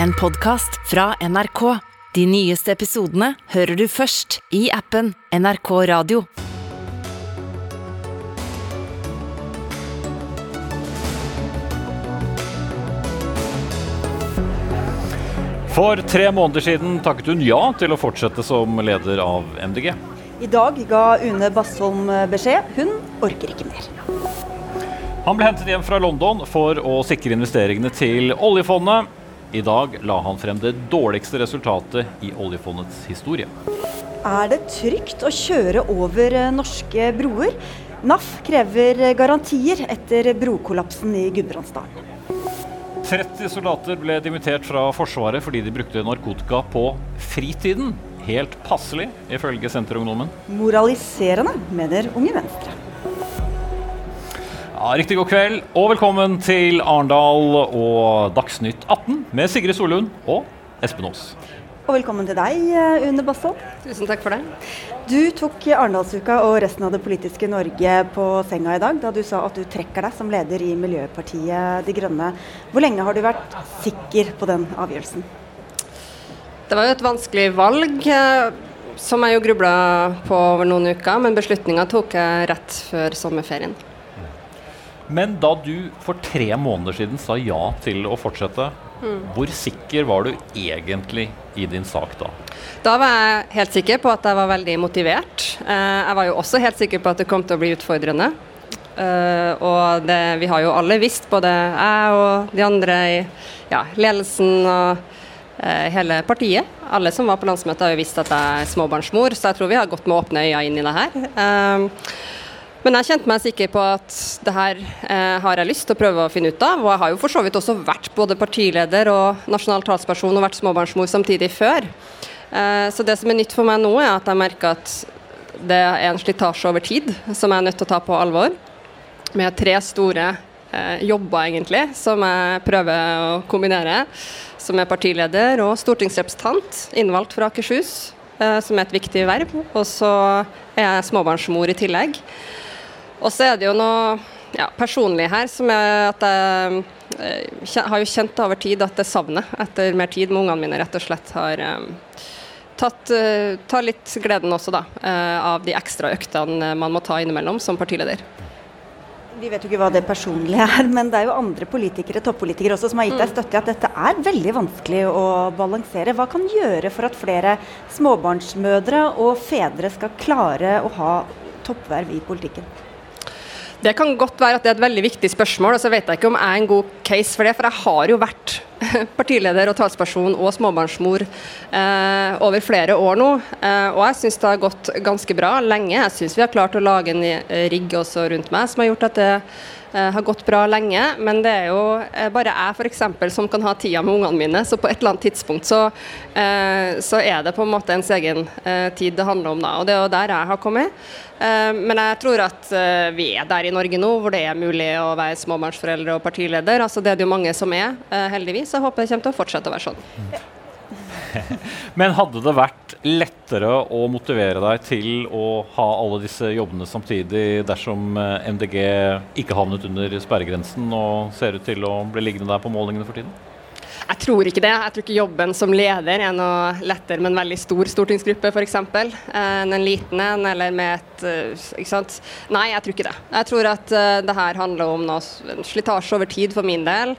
en podkast fra NRK. De nyeste episodene hører du først i appen NRK Radio. For tre måneder siden takket hun ja til å fortsette som leder av MDG. I dag ga Une Bastholm beskjed. Hun orker ikke mer. Han ble hentet hjem fra London for å sikre investeringene til oljefondet. I dag la han frem det dårligste resultatet i oljefondets historie. Er det trygt å kjøre over norske broer? NAF krever garantier etter brokollapsen i Gudbrandsdalen. 30 soldater ble dimittert fra Forsvaret fordi de brukte narkotika på fritiden. Helt passelig, ifølge Senterungdommen. Moraliserende, mener Unge Venstre. Ja, riktig god kveld og velkommen til Arendal og Dagsnytt 18 med Sigrid Solund og Espen Aas. Og velkommen til deg, Une Bastholm. Tusen takk for det. Du tok Arendalsuka og resten av det politiske Norge på senga i dag da du sa at du trekker deg som leder i Miljøpartiet De Grønne. Hvor lenge har du vært sikker på den avgjørelsen? Det var jo et vanskelig valg, eh, som jeg jo grubla på over noen uker, men beslutninga tok jeg rett før sommerferien. Men da du for tre måneder siden sa ja til å fortsette, hvor sikker var du egentlig i din sak da? Da var jeg helt sikker på at jeg var veldig motivert. Eh, jeg var jo også helt sikker på at det kom til å bli utfordrende. Uh, og det, vi har jo alle visst, både jeg og de andre i ja, ledelsen og uh, hele partiet, alle som var på landsmøtet har jo visst at jeg er småbarnsmor, så jeg tror vi har gått med åpne øyne inn i det her. Uh, men jeg kjente meg sikker på at det her har jeg lyst til å prøve å finne ut av. Og jeg har jo for så vidt også vært både partileder og nasjonal talsperson og vært småbarnsmor samtidig før. så det som er nytt for meg nå, er at jeg merker at det er en slitasje over tid som jeg er nødt til å ta på alvor med tre store eh, jobber, egentlig, som jeg prøver å kombinere. Som er partileder og stortingsrepresentant, innvalgt fra Akershus, eh, som er et viktig verv. Og så er jeg småbarnsmor i tillegg. Og så er det jo noe ja, personlig her som er at jeg eh, har jo kjent over tid at det savner etter mer tid med ungene mine, rett og slett har eh, tatt, uh, tar litt gleden også, da, uh, av de ekstra øktene man må ta innimellom som partileder. Vi vet jo ikke hva det personlige er, men det er jo andre politikere, toppolitikere også, som har gitt deg støtte i at dette er veldig vanskelig å balansere. Hva kan gjøre for at flere småbarnsmødre og fedre skal klare å ha toppverv i politikken? Det kan godt være at det er et veldig viktig spørsmål, og så vet jeg ikke om jeg er en god case for det. For jeg har jo vært partileder og talsperson og småbarnsmor eh, over flere år nå. Eh, og jeg syns det har gått ganske bra lenge. Jeg syns vi har klart å lage en rigg også rundt meg som har gjort at det eh, har gått bra lenge. Men det er jo eh, bare jeg f.eks. som kan ha tida med ungene mine. Så på et eller annet tidspunkt så, eh, så er det på en måte ens egen eh, tid det handler om da. Og det er jo der jeg har kommet. Men jeg tror at vi er der i Norge nå hvor det er mulig å være småbarnsforeldre og partileder. Altså Det er det jo mange som er, heldigvis. Jeg håper det kommer til å fortsette å være sånn. Men hadde det vært lettere å motivere deg til å ha alle disse jobbene samtidig dersom MDG ikke havnet under sperregrensen og ser ut til å bli liggende der på målingene for tiden? Jeg tror ikke det. Jeg tror ikke jobben som leder er noe lettere med en veldig stor stortingsgruppe f.eks. enn en liten en, eller med et ikke sant? Nei, jeg tror ikke det. Jeg tror at uh, det her handler om noe, slitasje over tid for min del,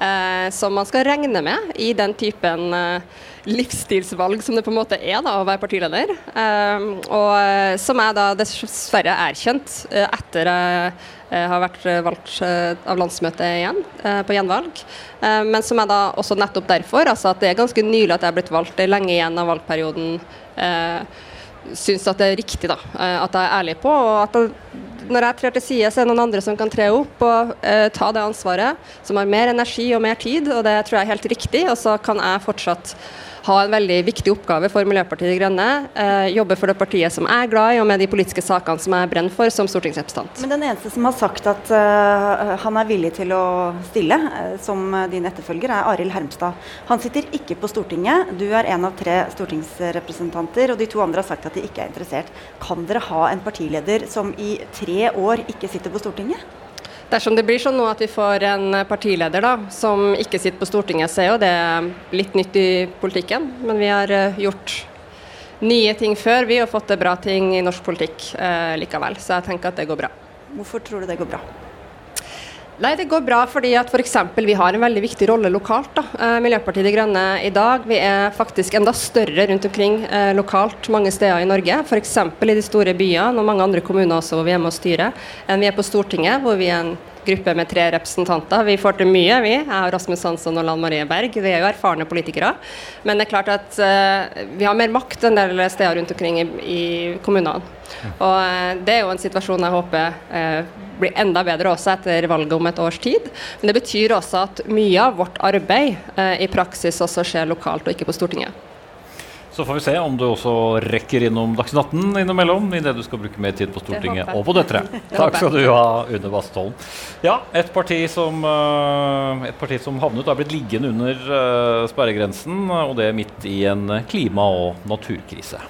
uh, som man skal regne med i den typen uh, livsstilsvalg som det på en måte er da, å være partileder. og som jeg da dessverre erkjent etter har vært valgt av landsmøtet igjen, på gjenvalg. Men som er da også nettopp derfor, altså at det er ganske nylig at jeg er blitt valgt, det er lenge igjen av valgperioden, syns at det er riktig da, at jeg er ærlig på. og at når jeg trer til side, så er det noen andre som kan tre opp og eh, ta det ansvaret. Som har mer energi og mer tid, og det tror jeg er helt riktig. Og så kan jeg fortsatt ha en veldig viktig oppgave for Miljøpartiet De Grønne. Eh, jobbe for det partiet som jeg er glad i, og med de politiske sakene som jeg brenner for som stortingsrepresentant. Men den eneste som har sagt at uh, han er villig til å stille uh, som din etterfølger, er Arild Hermstad. Han sitter ikke på Stortinget. Du er en av tre stortingsrepresentanter, og de to andre har sagt at de ikke er interessert. Kan dere ha en partileder som i tre år ikke sitter på Stortinget? Dersom det blir sånn nå at vi får en partileder da, som ikke sitter på Stortinget, så er jo det litt nytt i politikken. Men vi har eh, gjort nye ting før, vi har fått til bra ting i norsk politikk eh, likevel. Så jeg tenker at det går bra. Hvorfor tror du det går bra? Nei, Det går bra fordi at for eksempel, vi har en veldig viktig rolle lokalt. da. Eh, Miljøpartiet De Grønne i dag vi er faktisk enda større rundt omkring eh, lokalt mange steder i Norge. F.eks. i de store byene og mange andre kommuner også hvor vi er med og styrer, enn vi er på Stortinget, hvor vi er en gruppe med tre representanter. Vi får til mye, vi. Jeg og Rasmus Hansson og Lan Marie Berg. Vi er jo erfarne politikere. Men det er klart at uh, vi har mer makt enn del steder rundt omkring i, i kommunene. Og uh, det er jo en situasjon jeg håper uh, blir enda bedre også etter valget om et års tid. Men det betyr også at mye av vårt arbeid eh, i praksis også skjer lokalt og ikke på Stortinget. Så får vi se om du også rekker innom Dagsnytt 18 innimellom idet du skal bruke mer tid på Stortinget og på døtre. Takk skal du ha, Une Bastholm. Ja, et parti som, eh, et parti som havnet er blitt liggende under uh, sperregrensen, og det midt i en klima- og naturkrise.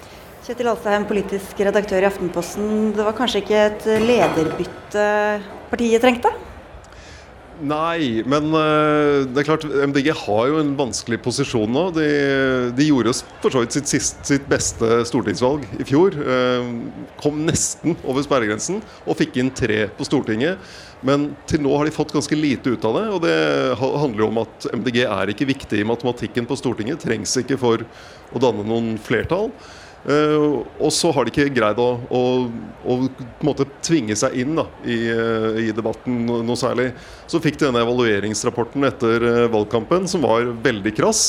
Kjetil Alstheim, politisk redaktør i Aftenposten. Det var kanskje ikke et lederbytte partiet trengte? Nei, men uh, det er klart MDG har jo en vanskelig posisjon nå. De, de gjorde for så vidt sitt, sist, sitt, beste stortingsvalg i fjor. Uh, kom nesten over sperregrensen og fikk inn tre på Stortinget. Men til nå har de fått ganske lite ut av det. Og det handler jo om at MDG er ikke viktig i matematikken på Stortinget. Trengs ikke for å danne noen flertall. Uh, og så har de ikke greid å, å, å tvinge seg inn da, i, uh, i, debatten noe særlig. Så fikk de denne evalueringsrapporten etter uh, valgkampen, som var veldig krass.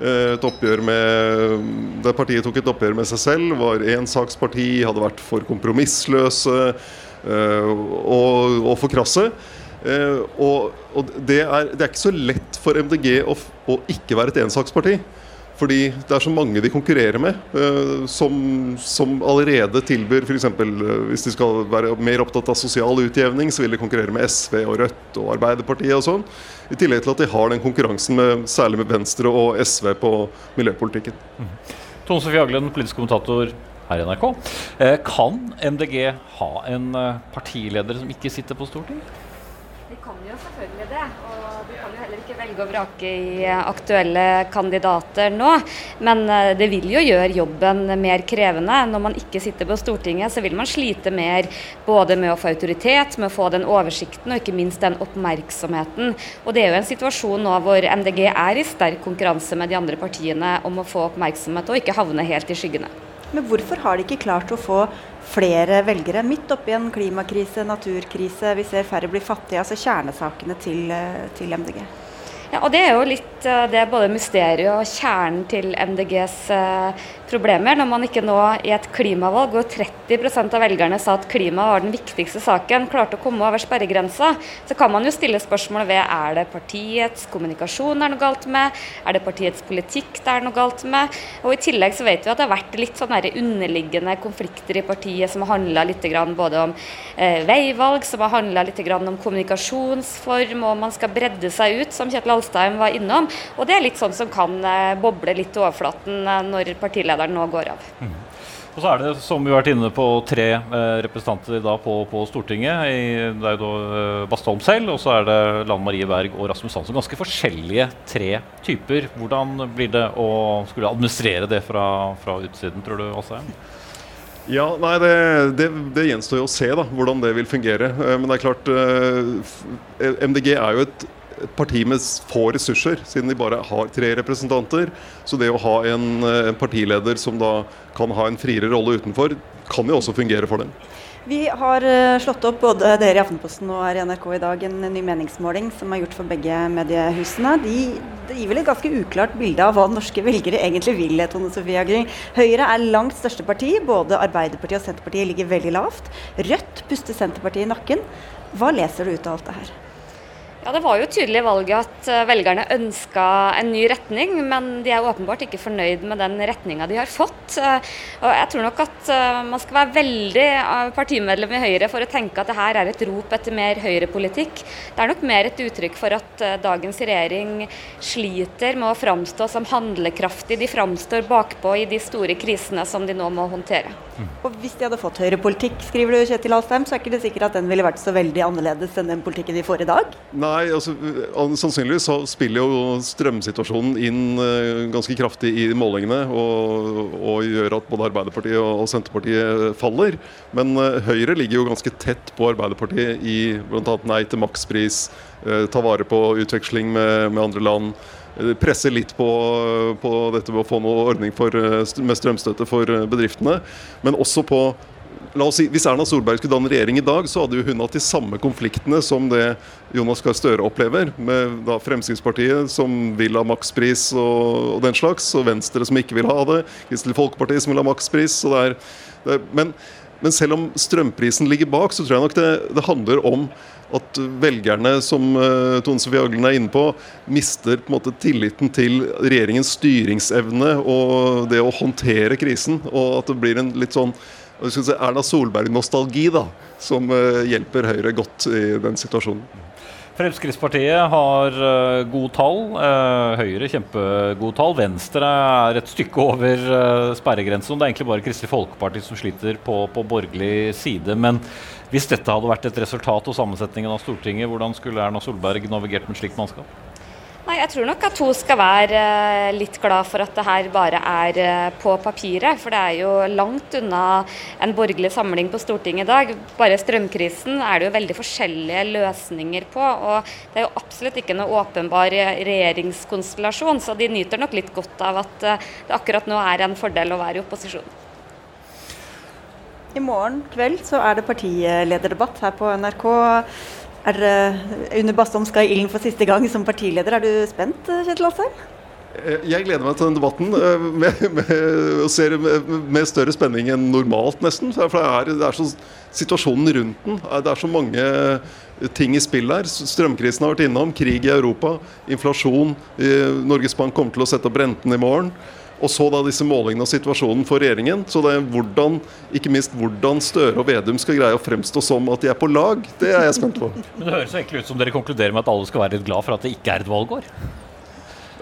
et oppgjør med Der partiet tok et oppgjør med seg selv, var ensaksparti, hadde vært for kompromissløse og, og, for krasse. og, og det, er, det, er, ikke så lett for MDG å, å ikke være et ensaksparti. Fordi det er så mange de konkurrerer med, uh, som, som, allerede tilbyr f.eks. Eh, hvis de skal være mer opptatt av sosial utjevning, så vil de konkurrere med SV og Rødt og Arbeiderpartiet og sånn. I tillegg til at de har den konkurransen med, særlig med Venstre og SV på miljøpolitikken. Mm. Tone Sofie Aglen, politisk kommentator her i NRK. Eh, kan MDG ha en partileder som ikke sitter på Stortinget? De kan jo selvfølgelig det. Og de kan jo heller ikke velge å vrake i aktuelle kandidater nå. Men eh, det vil jo gjøre jobben mer krevende. Når man ikke sitter på Stortinget, så vil man slite mer både med å få autoritet, med å få den oversikten og ikke minst den oppmerksomheten. Og det er jo en situasjon nå hvor MDG er i sterk konkurranse med de andre partiene om å få oppmerksomhet og ikke havne helt i skyggene. Men hvorfor har de ikke klart å få flere velgere midt oppi en klimakrise, naturkrise, vi ser færre bli fattige, altså kjernesakene til, eh, til MDG? Ja, og Det er jo litt eh, det er både mysteriet og kjernen til MDGs eh, problemer. Når man ikke nå i et klimavalg, hvor 30% av velgerne sa at klima var den viktigste saken, klarte å komme over sperregrensa, så kan man jo stille spørsmål ved er det partiets kommunikasjon det er noe galt med, er det partiets politikk det er noe galt med. Og I tillegg så vet vi at det har vært litt sånne underliggende konflikter i partiet som har handla litt både om eh, veivalg, som har handla litt om kommunikasjonsform, og man skal bredde seg ut, som Kjetil Alstheim var innom. Og det er litt sånn som kan eh, boble litt i overflaten eh, når partilederen nå går av. Mm. Og så er det, som vi har vært inne på, tre eh, representanter da på, på, Stortinget. I, det er jo da eh, Bastholm selv, og så er det Lan Marie Berg og Rasmus Hansson. Ganske forskjellige tre typer. Hvordan blir det å skulle administrere det fra, fra utsiden, tror du, Asheim? Ja, nei, det, det, det, gjenstår jo å se da, hvordan det vil fungere. Men det er klart, MDG er jo et et parti med få ressurser, siden de bare har tre representanter. Så det å ha en, eh, en partileder som da kan ha en friere rolle utenfor, kan jo også fungere for dem. Vi har eh, slått opp både dere i Aftenposten og her i NRK i dag en ny meningsmåling som er gjort for begge mediehusene. De, de gir vel et ganske uklart bilde av hva norske velgere egentlig vil. Tone Sofia Gry. Høyre er langt største parti. Både Arbeiderpartiet og Senterpartiet ligger veldig lavt. Rødt puster Senterpartiet i nakken. Hva leser du ut av alt det her? Ja, Det var jo tydelig i valget at eh, velgerne ønska en ny retning, men de er åpenbart ikke fornøyd med den retninga de har fått. Eh, og Jeg tror nok at eh, man skal være veldig partimedlem i Høyre for å tenke at det her er et rop etter mer høyrepolitikk. Det er nok mer et uttrykk for at dagens regjering sliter med å framstå som handlekraftig. De framstår bakpå i de store krisene som de nå må håndtere. Mm. Og Hvis de hadde fått høyrepolitikk, skriver du Kjetil Alstheim, så er ikke det sikkert at den ville vært så veldig annerledes enn den politikken de får i dag? Nei, altså sannsynligvis så spiller jo strømsituasjonen inn uh, ganske kraftig i målingene, og, og, gjør at både Arbeiderpartiet og, Senterpartiet faller. Men uh, Høyre ligger jo ganske tett på Arbeiderpartiet i bl.a. nei til makspris, uh, ta vare på utveksling med, med andre land presse litt på, på, dette med å få noe ordning for, med strømstøtte for bedriftene. Men også på La oss si, Hvis Erna Solberg skulle danne regjering i dag, så hadde hun hatt de samme konfliktene som det Jonas Gahr Støre opplever, med da Fremskrittspartiet som vil ha makspris og, og, den slags, og Venstre som ikke vil ha det, Kristelig Folkeparti som vil ha makspris. Det er, det er, men, men, selv om strømprisen ligger bak, så tror jeg nok det, det handler om at velgerne, som uh, Tone Sofie Aglen er inne på, mister på en måte tilliten til regjeringens styringsevne og det å håndtere krisen. Og at det blir en litt sånn si, Erna Solberg-nostalgi da, som uh, hjelper Høyre godt i den situasjonen. Fremskrittspartiet har uh, gode tall. Uh, Høyre kjempegode tall. Venstre er et stykke over sperregrensen. Det er egentlig bare Kristelig Folkeparti som sliter på, på borgerlig side. Men hvis dette hadde vært et resultat og sammensetningen av Stortinget, hvordan skulle Erna Solberg navigert med slikt mannskap? Nei, Jeg tror nok at hun skal være eh, litt glad for at det her bare er eh, på papiret. For det er jo langt unna en borgerlig samling på Stortinget i dag. Bare strømkrisen er det jo veldig forskjellige løsninger på. Og det er jo absolutt ikke noe åpenbar regjeringskonstellasjon, så de nyter nok litt godt av at eh, det akkurat nå er en fordel å være i opposisjon. I morgen kveld så er det partilederdebatt her på NRK. Er Une Bastholm skal i ilden for siste gang som partileder. Er du spent, Kjetil Asheim? Eh, jeg gleder meg til den debatten eh, med, med, og ser med, med, større spenning enn normalt, nesten. For det er, det er så, situasjonen rundt den. Det er så mange ting i spill her. Strømkrisen har vært innom, krig i Europa, inflasjon. Norges Bank kommer til å sette opp renten i morgen. Og så da disse målingene og situasjonen for regjeringen. Så det er hvordan, ikke minst hvordan Støre og Vedum skal greie å fremstå som at de er på lag, det er jeg spent på. Men Det høres egentlig ut som dere konkluderer med at alle skal være litt glad for at det ikke er et valgår?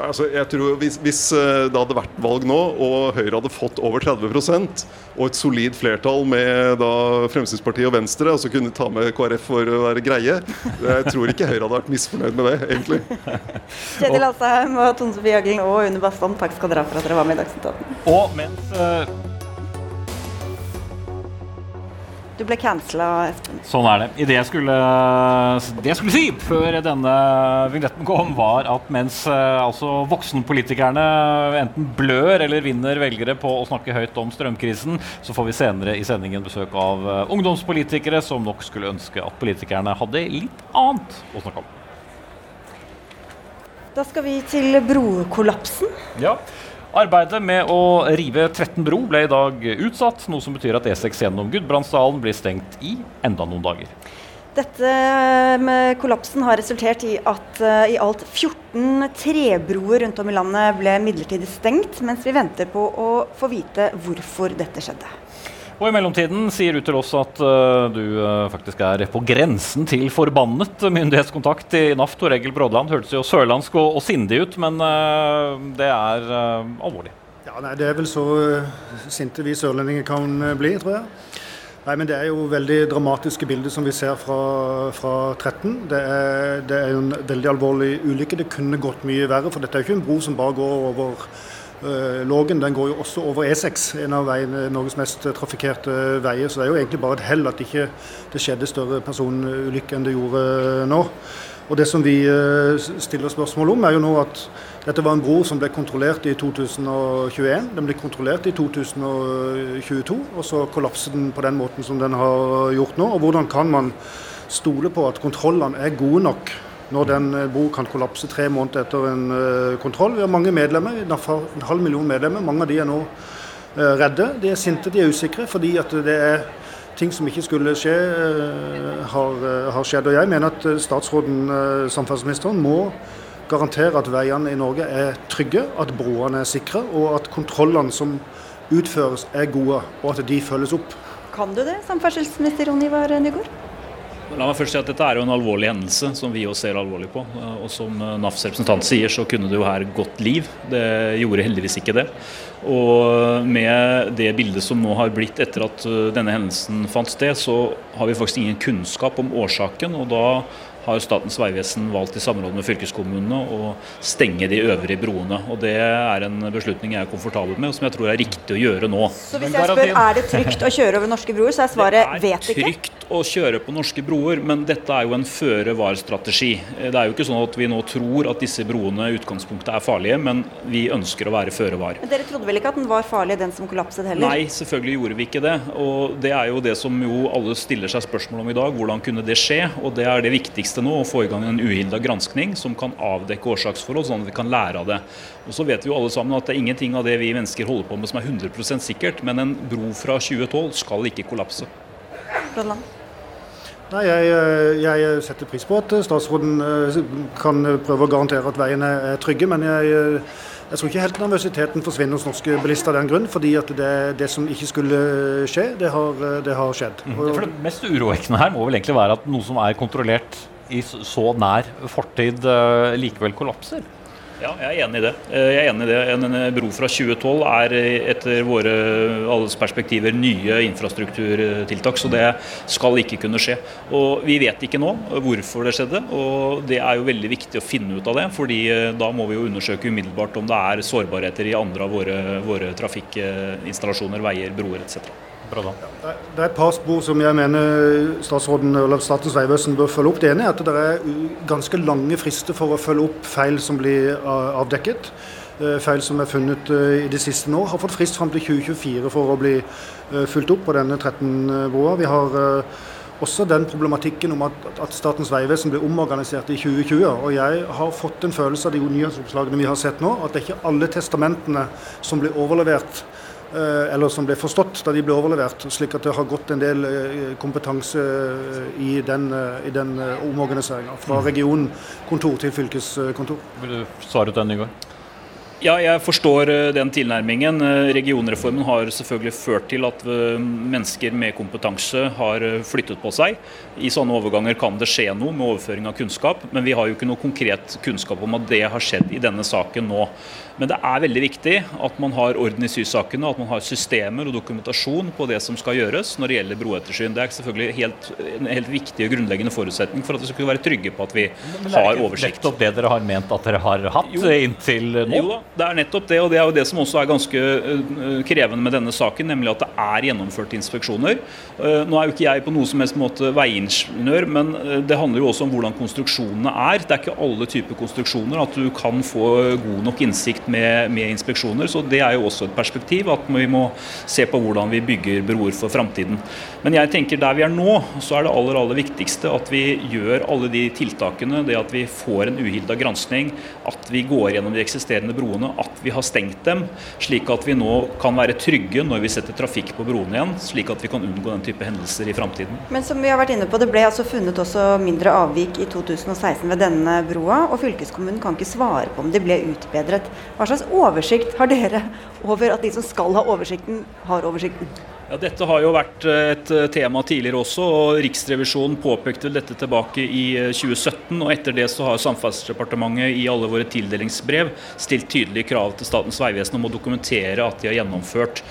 Altså, jeg tror hvis, hvis, eh, det hadde vært valg nå, og Høyre hadde fått over 30% og et solid flertall med da Fremskrittspartiet og Venstre, og så kunne de ta med KrF for å være greie Jeg tror ikke Høyre hadde vært misfornøyd med det, egentlig. Kjetil Asheim og Tone Sofie Jagling og Une Bastholm, takk skal dere ha for at dere var med i Dagsnytt 18. Og mens uh Du ble cancela, Espen. Sånn er det. Det jeg skulle, det jeg skulle si før denne vignetten kom, var at mens eh, altså voksenpolitikerne enten blør eller vinner velgere på å snakke høyt om strømkrisen, så får vi senere i sendingen besøk av uh, ungdomspolitikere som nok skulle ønske at politikerne hadde litt annet å snakke om. Da skal vi til brokollapsen. Ja. Arbeidet med å rive 13 bro ble i dag utsatt, noe som betyr at E6 gjennom Gudbrandsdalen blir stengt i enda noen dager. Dette med kollapsen har resultert i at uh, i alt 14 trebroer rundt om i landet ble midlertidig stengt, mens vi venter på å få vite hvorfor dette skjedde. Og I mellomtiden sier du til oss at uh, du uh, faktisk er på grensen til forbannet myndighetskontakt i NAF. Tor Egil Brådland hørtes jo sørlandsk og, og sindig ut, men uh, det er alvorlig. Ja, nei, Det er vel så sinte vi sørlendinger kan bli, tror jeg. Nei, men Det er jo veldig dramatiske bilder som vi ser fra, fra 13. Det er, det er en veldig alvorlig ulykke. Det kunne gått mye verre, for dette er jo ikke en bro som bare går over Lågen den går jo også over E6, en av veiene, Norges mest trafikkerte veier. Så det er jo egentlig bare et hell at ikke det skjedde større personulykke enn det gjorde nå. Og Det som vi eh, stiller spørsmål om, er jo nå at dette var en bro som ble kontrollert i 2021. Den ble kontrollert i 2022, og så kollapset den på den måten som den har gjort nå. Og Hvordan kan man stole på at kontrollene er gode nok når den eh, bro kan kollapse tre måneder etter en uh, kontroll. Vi har mange medlemmer, en halv million medlemmer. Mange av de er nå uh, redde. De er sinte, de er usikre, fordi at det er ting som ikke skulle skje, har, har skjedd. Og jeg mener at statsråden, samferdselsministeren, må garantere at veiene i Norge er trygge, at broene er sikre, og at kontrollene som utføres er gode, og at de følges opp. Kan du det, samferdselsminister Ronny Ivar Nygaard? La meg først si at Dette er jo en alvorlig hendelse som vi også ser alvorlig på. Og Som NAFs representant sier, så kunne det jo her gått liv. Det gjorde heldigvis ikke det. Og med det bildet som nå har blitt etter at denne hendelsen fant sted, så har vi faktisk ingen kunnskap om årsaken. og da har Statens vegvesen valgt i samråd med fylkeskommunene å stenge de øvrige broene. og Det er en beslutning jeg er komfortabel med, og som jeg tror er riktig å gjøre nå. Så hvis jeg spør er det trygt å kjøre over norske broer, så er svaret vet ikke? Det er trygt å kjøre på norske broer, men dette er jo en føre-var-strategi. Det er jo ikke sånn at vi nå tror at disse broene i utgangspunktet er farlige, men vi ønsker å være føre var. Men Dere trodde vel ikke at den var farlig, den som kollapset heller? Nei, selvfølgelig gjorde vi ikke det. Og det er jo det som jo alle stiller seg spørsmål om i dag. Hvordan kunne det skje? Og det er det viktigste nå å få i gang en uhilda granskning som kan avdekke årsaksforhold, sånn at vi kan lære av det. Og Så vet vi jo alle sammen at det er ingenting av det vi mennesker holder på med som er 100% sikkert, men en bro fra 2012 skal ikke kollapse. Nei, jeg, jeg, setter pris på at statsråden eh, kan prøve å garantere at veiene er trygge. men jeg jeg tror ikke helt nervøsiteten forsvinner hos norske bilister av den grunn. fordi at det, det, som ikke skulle skje, det har, det har skjedd. Mm. For Det mest urovekkende her må vel egentlig være at noe som er kontrollert i så nær fortid, likevel kollapser? Ja, jeg er enig i det. Eh, jeg er enig i det. En bro fra 2012 er etter våre alles perspektiver nye infrastrukturtiltak, så det skal ikke kunne skje. Og Vi vet ikke nå hvorfor det skjedde, og det er jo veldig viktig å finne ut av det. fordi eh, da må vi jo undersøke umiddelbart om det er sårbarheter i andre av våre, våre trafikkinstallasjoner, veier, broer etc. Bra da. Det er et par spor som jeg mener statsråden eller Statens vegvesen bør følge opp. Det ene er at det er ganske lange frister for å følge opp feil som blir avdekket. Eh, feil som er funnet eh, i det siste nå. Har fått frist fram til 2024 for å bli eh, fulgt opp på denne 13-broa. Vi har også den problematikken om at, at Statens vegvesen blir omorganisert i 2020. Og jeg har fått en følelse av de nyhetsoppslagene vi har sett nå, at det er ikke alle testamentene som blir overlevert Eh, eller som ble forstått da de ble overlevert. Slik at det har gått en del eh, kompetanse eh, i den, i den omorganiseringa. Fra mm. regionkontor til fylkeskontor. Vil du svare ut den, går? Ja, jeg forstår den tilnærmingen. Regionreformen har selvfølgelig ført til at mennesker med kompetanse har flyttet på seg. I sånne overganger kan det skje noe med overføring av kunnskap, men vi har jo ikke noe konkret kunnskap om at det har skjedd i denne saken nå. Men det er veldig viktig at man har orden i sysakene, at man har systemer og dokumentasjon på det som skal gjøres når det gjelder broettersyn. Det er selvfølgelig helt, en helt viktig og grunnleggende forutsetning for at vi skal kunne være trygge på at vi har oversikt. Men det er ikke nettopp det dere har ment at dere har hatt jo, inntil nå? Jo da, det er nettopp det. Og det er jo det som også er ganske eh, krevende med denne saken, nemlig at det er gjennomført inspeksjoner. Eh, nå er jo ikke jeg på noe som helst måte veiingeniør, men det handler jo også om hvordan konstruksjonene er. Det er ikke alle typer konstruksjoner at du kan få god nok innsikt med, med, inspeksjoner. Så det er jo også et perspektiv at vi må se på hvordan vi bygger broer for framtiden. Men jeg tenker der vi er nå, så er det aller aller viktigste at vi gjør alle de tiltakene. Det at vi får en uhilda granskning, at vi går gjennom de eksisterende broene, at vi har stengt dem. Slik at vi nå kan være trygge når vi setter trafikk på broene igjen. Slik at vi kan unngå den type hendelser i framtiden. Men som vi har vært inne på, det ble altså funnet også mindre avvik i 2016 ved denne broa. Og fylkeskommunen kan ikke svare på om de ble utbedret. Hva slags oversikt har dere over at de som skal ha oversikten, har oversikten? Ja, dette har jo vært eh, et eh, tema tidligere også. og Riksrevisjonen påpekte dette tilbake i 2017. Eh, og Etter det så har Samferdselsdepartementet i alle våre tildelingsbrev stilt tydelige krav til Statens vegvesen om å dokumentere at de har gjennomført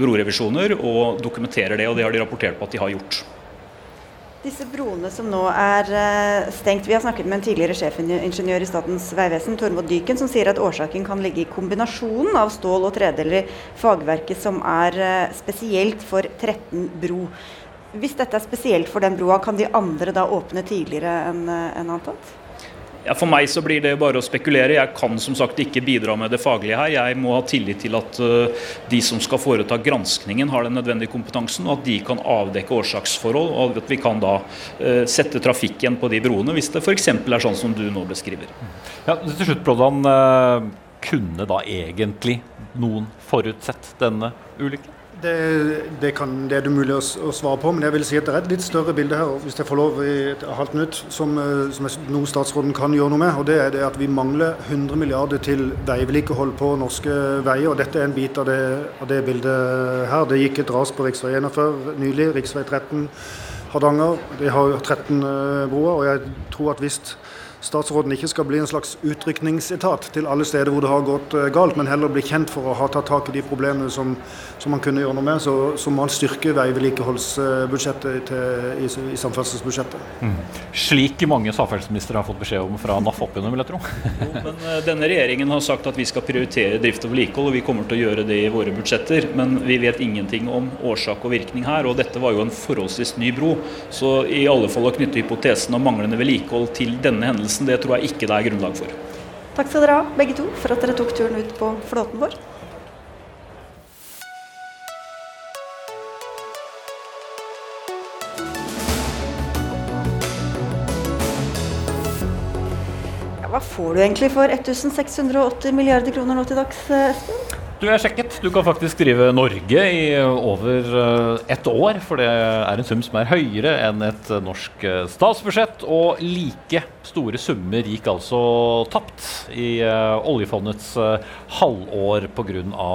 brorevisjoner, og dokumenterer det. og Det har de rapportert på at de har gjort. Disse broene som nå er eh, stengt. Vi har snakket med en tidligere sjefingeniør i Statens vegvesen, Tormod Dyken, som sier at årsaken kan ligge i kombinasjonen av stål og tredeler i fagverket som er eh, spesielt for 13 bro. Hvis dette er spesielt for den broa, kan de andre da åpne tidligere enn eh, antatt? Ja, for meg så blir det bare å spekulere. Jeg kan som sagt ikke bidra med det faglige her. Jeg må ha tillit til at uh, de som skal foreta granskningen har den nødvendige kompetansen, og at de kan avdekke årsaksforhold. Og at vi kan da uh, sette trafikken på de broene, hvis det f.eks. er sånn som du nå beskriver. Ja, til slutt, Broddan. Uh, kunne da egentlig noen forutsett denne ulykken? Det, det, kan, det, er det mulig å, å, svare på, men jeg vil si at det er et litt større bilde her, hvis jeg får lov i et halvt minutt, som, eh, som noe statsråden kan gjøre noe med. og Det er det at vi mangler 100 milliarder til veivedlikehold på norske veier. og Dette er en bit av det, av det bildet her. Det gikk et ras på rv. 41 nylig, rv. 13 Hardanger. De har 13 uh, broer. og jeg tror at hvis statsråden ikke skal bli en slags utrykningsetat til alle steder hvor det har gått uh, galt, men heller bli kjent for å ha tatt tak i de problemene som, som man kunne gjøre noe med, så, så må han styrke veivedlikeholdsbudsjettet i, i, samferdselsbudsjettet. Mm. Slik mange samferdselsministre har fått beskjed om fra NAF oppunder, vil jeg tro. jo, men uh, Denne regjeringen har sagt at vi skal prioritere drift og vedlikehold, og vi kommer til å gjøre det i våre budsjetter. Men vi vet ingenting om årsak og virkning her, og dette var jo en forholdsvis ny bro. Så i alle fall å knytte hypotesen om manglende vedlikehold til denne hendelsen hendelsen, det tror jeg ikke det er grunnlag for. Takk skal dere ha, begge to, for at dere tok turen ut på flåten vår. hva får du egentlig for 1680 milliarder kroner nå til dags, Espen? Du, jeg sjekket. Du kan faktisk drive Norge i over eh, ett år. For det er en sum som er høyere enn et norsk eh, statsbudsjett. Og like store summer gikk altså tapt i oljefondets halvår pga.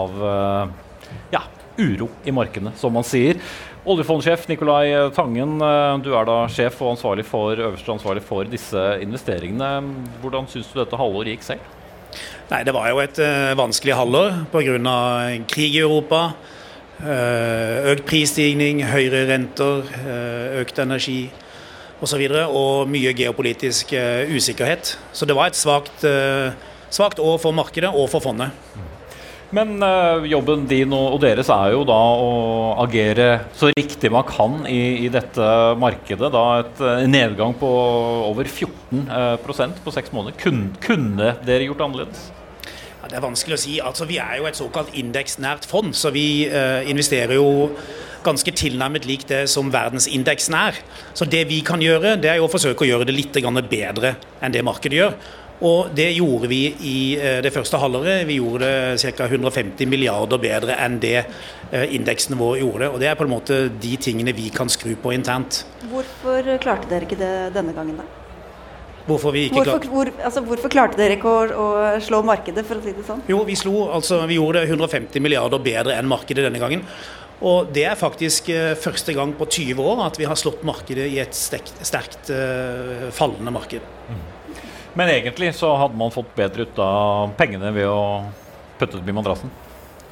Ja, uro i markedene, som man sier. Oljefondsjef Nikolai Tangen, du er da sjef og ansvarlig for, øverste ansvarlig for disse investeringene. Hvordan syns du dette halvåret gikk selv? Nei, Det var jo et uh, vanskelig halvår pga. krig i Europa. Uh, økt prisstigning, høyere renter, uh, økt energi osv. Og, så og mye geopolitisk uh, usikkerhet. Så det var et svakt, svakt år for markedet og for fondet. Men øh, jobben din og, og, deres er jo da å agere så riktig man kan i, i dette markedet. Da et uh, nedgang på over 14 uh, på seks måneder. Kun, kunne dere gjort annerledes? Ja, det er vanskelig å si. Altså, vi er jo et såkalt indeksnært fond, så vi uh, investerer jo ganske tilnærmet lik det som verdensindeksen er. Så det vi kan gjøre, det er jo å forsøke å gjøre det litt bedre enn det markedet gjør. Og det gjorde vi i eh, det første halvåret. Vi gjorde det ca. 150 milliarder bedre enn det indeksen vår gjorde. Og det er på en måte de tingene vi kan skru på internt. Hvorfor klarte dere ikke det denne gangen, da? Hvorfor, vi ikke hvorfor, hvor, altså, hvorfor klarte dere ikke å, å, slå markedet, for å si det sånn? Jo, vi, slo, altså, vi gjorde det 150 milliarder bedre enn markedet denne gangen. Og det er faktisk uh, første gang på 20 år at vi har slått markedet i et sterkt, sterkt uh, fallende marked. Mm. Men egentlig så hadde man fått bedre ut av pengene ved å putte dem i madrassen?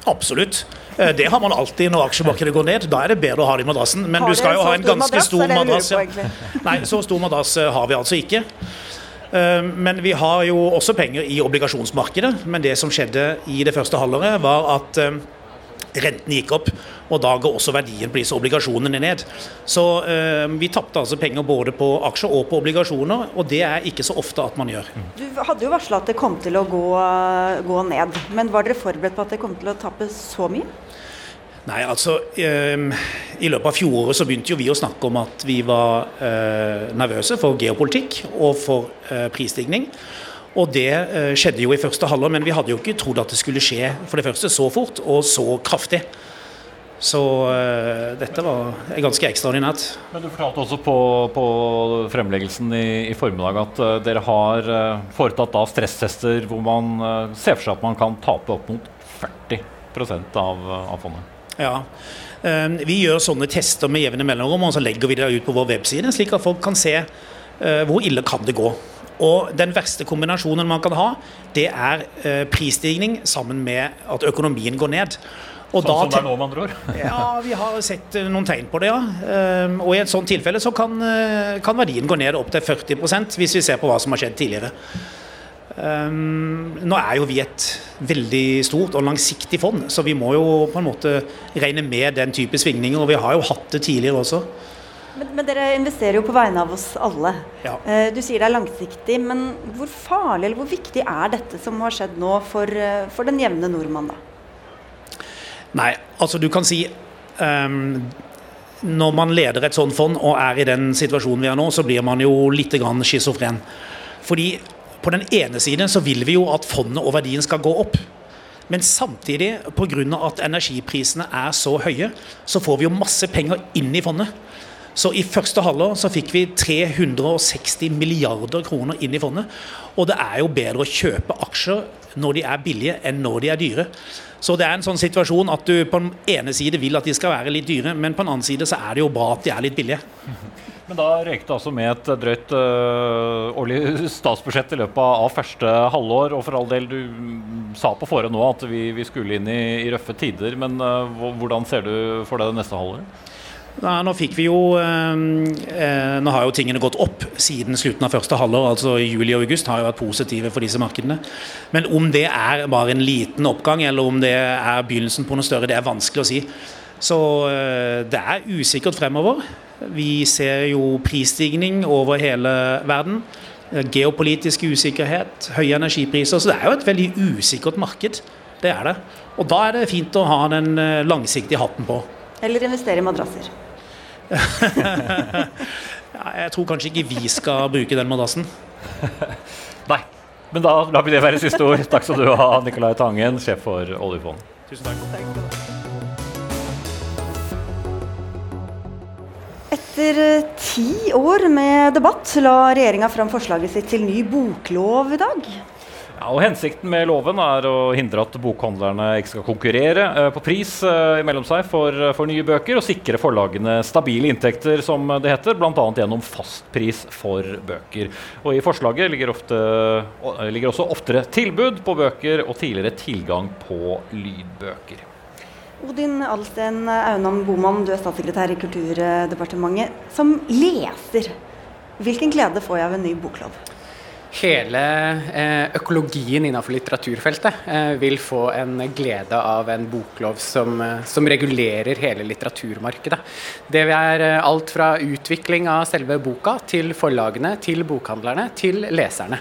Absolutt. Eh, det har man alltid når aksjemarkedet går ned. Da er det bedre å ha det i madrassen. Men du skal jo ha en ganske stor madrass. Ja. Nei, så stor madrass eh, har vi altså ikke. Eh, men vi har jo også penger i obligasjonsmarkedet. Men det som skjedde i det første halvåret, var at renten gikk opp. Og da går også verdien på disse obligasjonene ned. Så eh, vi tapte altså penger både på aksjer og på obligasjoner, og det er ikke så ofte at man gjør. Du hadde jo varsla at det kom til å gå, gå, ned, men var dere forberedt på at det kom til å tappe så mye? Nei, altså eh, I løpet av fjoråret så begynte jo vi å snakke om at vi var eh, nervøse for geopolitikk og for eh, prisstigning. Og det eh, skjedde jo i første halvår, men vi hadde jo ikke trodd at det skulle skje for det første så fort og så kraftig. Så uh, dette var ganske ekstraordinært. Men Du fortalte også på, på fremleggelsen i, i, formiddag at uh, dere har uh, foretatt da stresstester hvor man ser for seg at man kan tape opp mot 40 av, av fondet. Ja, Vi gjør sånne tester med jevne mellomrom og så legger vi det ut på vår webside, slik at folk kan se hvor ille kan det gå. Og Den verste kombinasjonen man kan ha, det er prisstigning sammen med at økonomien går ned. Og sånn som det er nå, med andre ord? ja, vi har sett eh, noen tegn på det, ja. Ehm, og i et sånt tilfelle så kan, eh, kan verdien gå ned opp til 40% hvis vi ser på hva som har skjedd tidligere. Um, nå er jo vi et veldig stort og langsiktig fond, så vi må jo på en måte regne med den type svingninger. Og vi har jo hatt det tidligere også. Men, men dere investerer jo på vegne av oss alle. Ja. Uh, du sier det er langsiktig, men hvor farlig eller hvor viktig er dette som har skjedd nå for, for den jevne nordmann, da? Nei, altså du kan si um, Når man leder et sånt fond og er i den situasjonen vi er nå, så blir man jo litt schizofren. Fordi på den ene siden så vil vi jo at fondet og verdien skal gå opp. Men samtidig, pga. at energiprisene er så høye, så får vi jo masse penger inn i fondet. Så i første halvår så fikk vi 360 milliarder kroner inn i fondet. Og det er jo bedre å kjøpe aksjer når de er billige enn når de er dyre. Så det er en sånn situasjon at du på den ene side vil at de skal være litt dyre, men på den andre side så er det jo bra at de er litt billige. Men da røyk det altså med et drøyt uh, årlig statsbudsjett i løpet av første halvår. Og for all del, du sa på forhånd nå at vi, vi skulle inn i, i, røffe tider. Men uh, hvordan ser du for deg det neste halvåret? Ja, nå fikk vi jo eh, eh, Nå har jo tingene gått opp siden slutten av første halvår. altså Juli og august har jo vært positive for disse markedene. Men om det er bare en liten oppgang, eller om det er begynnelsen på noe større, det er vanskelig å si. Så eh, det er usikkert fremover. Vi ser jo prisstigning over hele verden. Geopolitisk usikkerhet, høye energipriser. Så det er jo et veldig usikkert marked. Det er det. Og da er det fint å ha den eh, langsiktige hatten på. Eller investere i madrasser. Ja, jeg tror kanskje ikke vi skal bruke den madrassen. Nei. Men da lar vi det være siste ord. Takk skal du ha, Nicolai Tangen, sjef for oljefondet. Tusen takk. Etter eh, ti år med debatt la regjeringa fram forslaget sitt til ny boklov i dag. Ja, og Hensikten med loven er å hindre at bokhandlerne ikke skal konkurrere uh, på pris uh, mellom seg for, uh, for, nye bøker, og sikre forlagene stabile inntekter, som det heter, bl.a. gjennom fastpris for bøker. Og I forslaget ligger, ofte, ligger også oftere tilbud på bøker og tidligere tilgang på lydbøker. Odin Alsten Aunan Boman, du er statssekretær i Kulturdepartementet. Som leser, hvilken glede får jeg av en ny boklov? Hele eh, økologien innenfor litteraturfeltet eh, vil få en glede av en boklov som, eh, som regulerer hele litteraturmarkedet. Det er alt fra utvikling av selve boka til forlagene, til bokhandlerne, til leserne.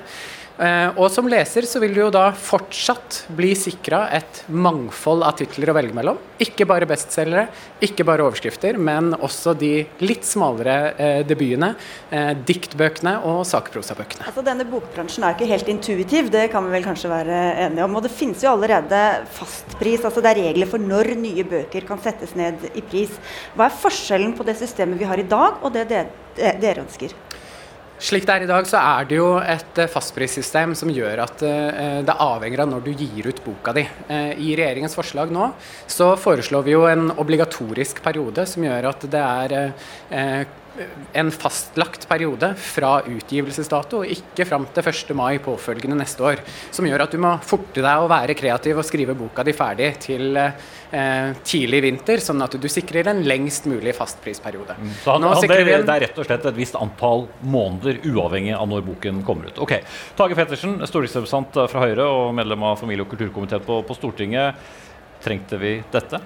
Eh, og som leser så vil du jo da fortsatt bli sikra et mangfold av titler å velge mellom. Ikke bare bestselgere, ikke bare overskrifter, men også de litt smalere eh, debutene, eh, diktbøkene og sakprosabøkene. Altså, denne bokbransjen er ikke helt intuitiv, det kan vi vel kanskje være enige om. Og det finnes jo allerede fastpris, altså det er regler for når nye bøker kan settes ned i pris. Hva er forskjellen på det systemet vi har i dag, og det dere ønsker? Slik det er i dag, så er det jo et eh, fastprissystem som gjør at uh, det avhenger av når du gir ut boka di. I regjeringens forslag nå så foreslår vi jo en obligatorisk periode som gjør at det er en fastlagt periode fra utgivelsesdato, og ikke fram til 1. mai påfølgende neste år. Som gjør at du må forte deg å være kreativ og skrive boka di ferdig til eh, tidlig vinter, sånn at du sikrer en lengst mulig fastprisperiode. Mm. Så han, han, det, det, er rett og slett et visst antall måneder, uavhengig av når boken kommer ut. Ok, Tage Pettersen, stortingsrepresentant fra Høyre og medlem av familie- og kulturkomiteen på, på Stortinget. Trengte vi dette?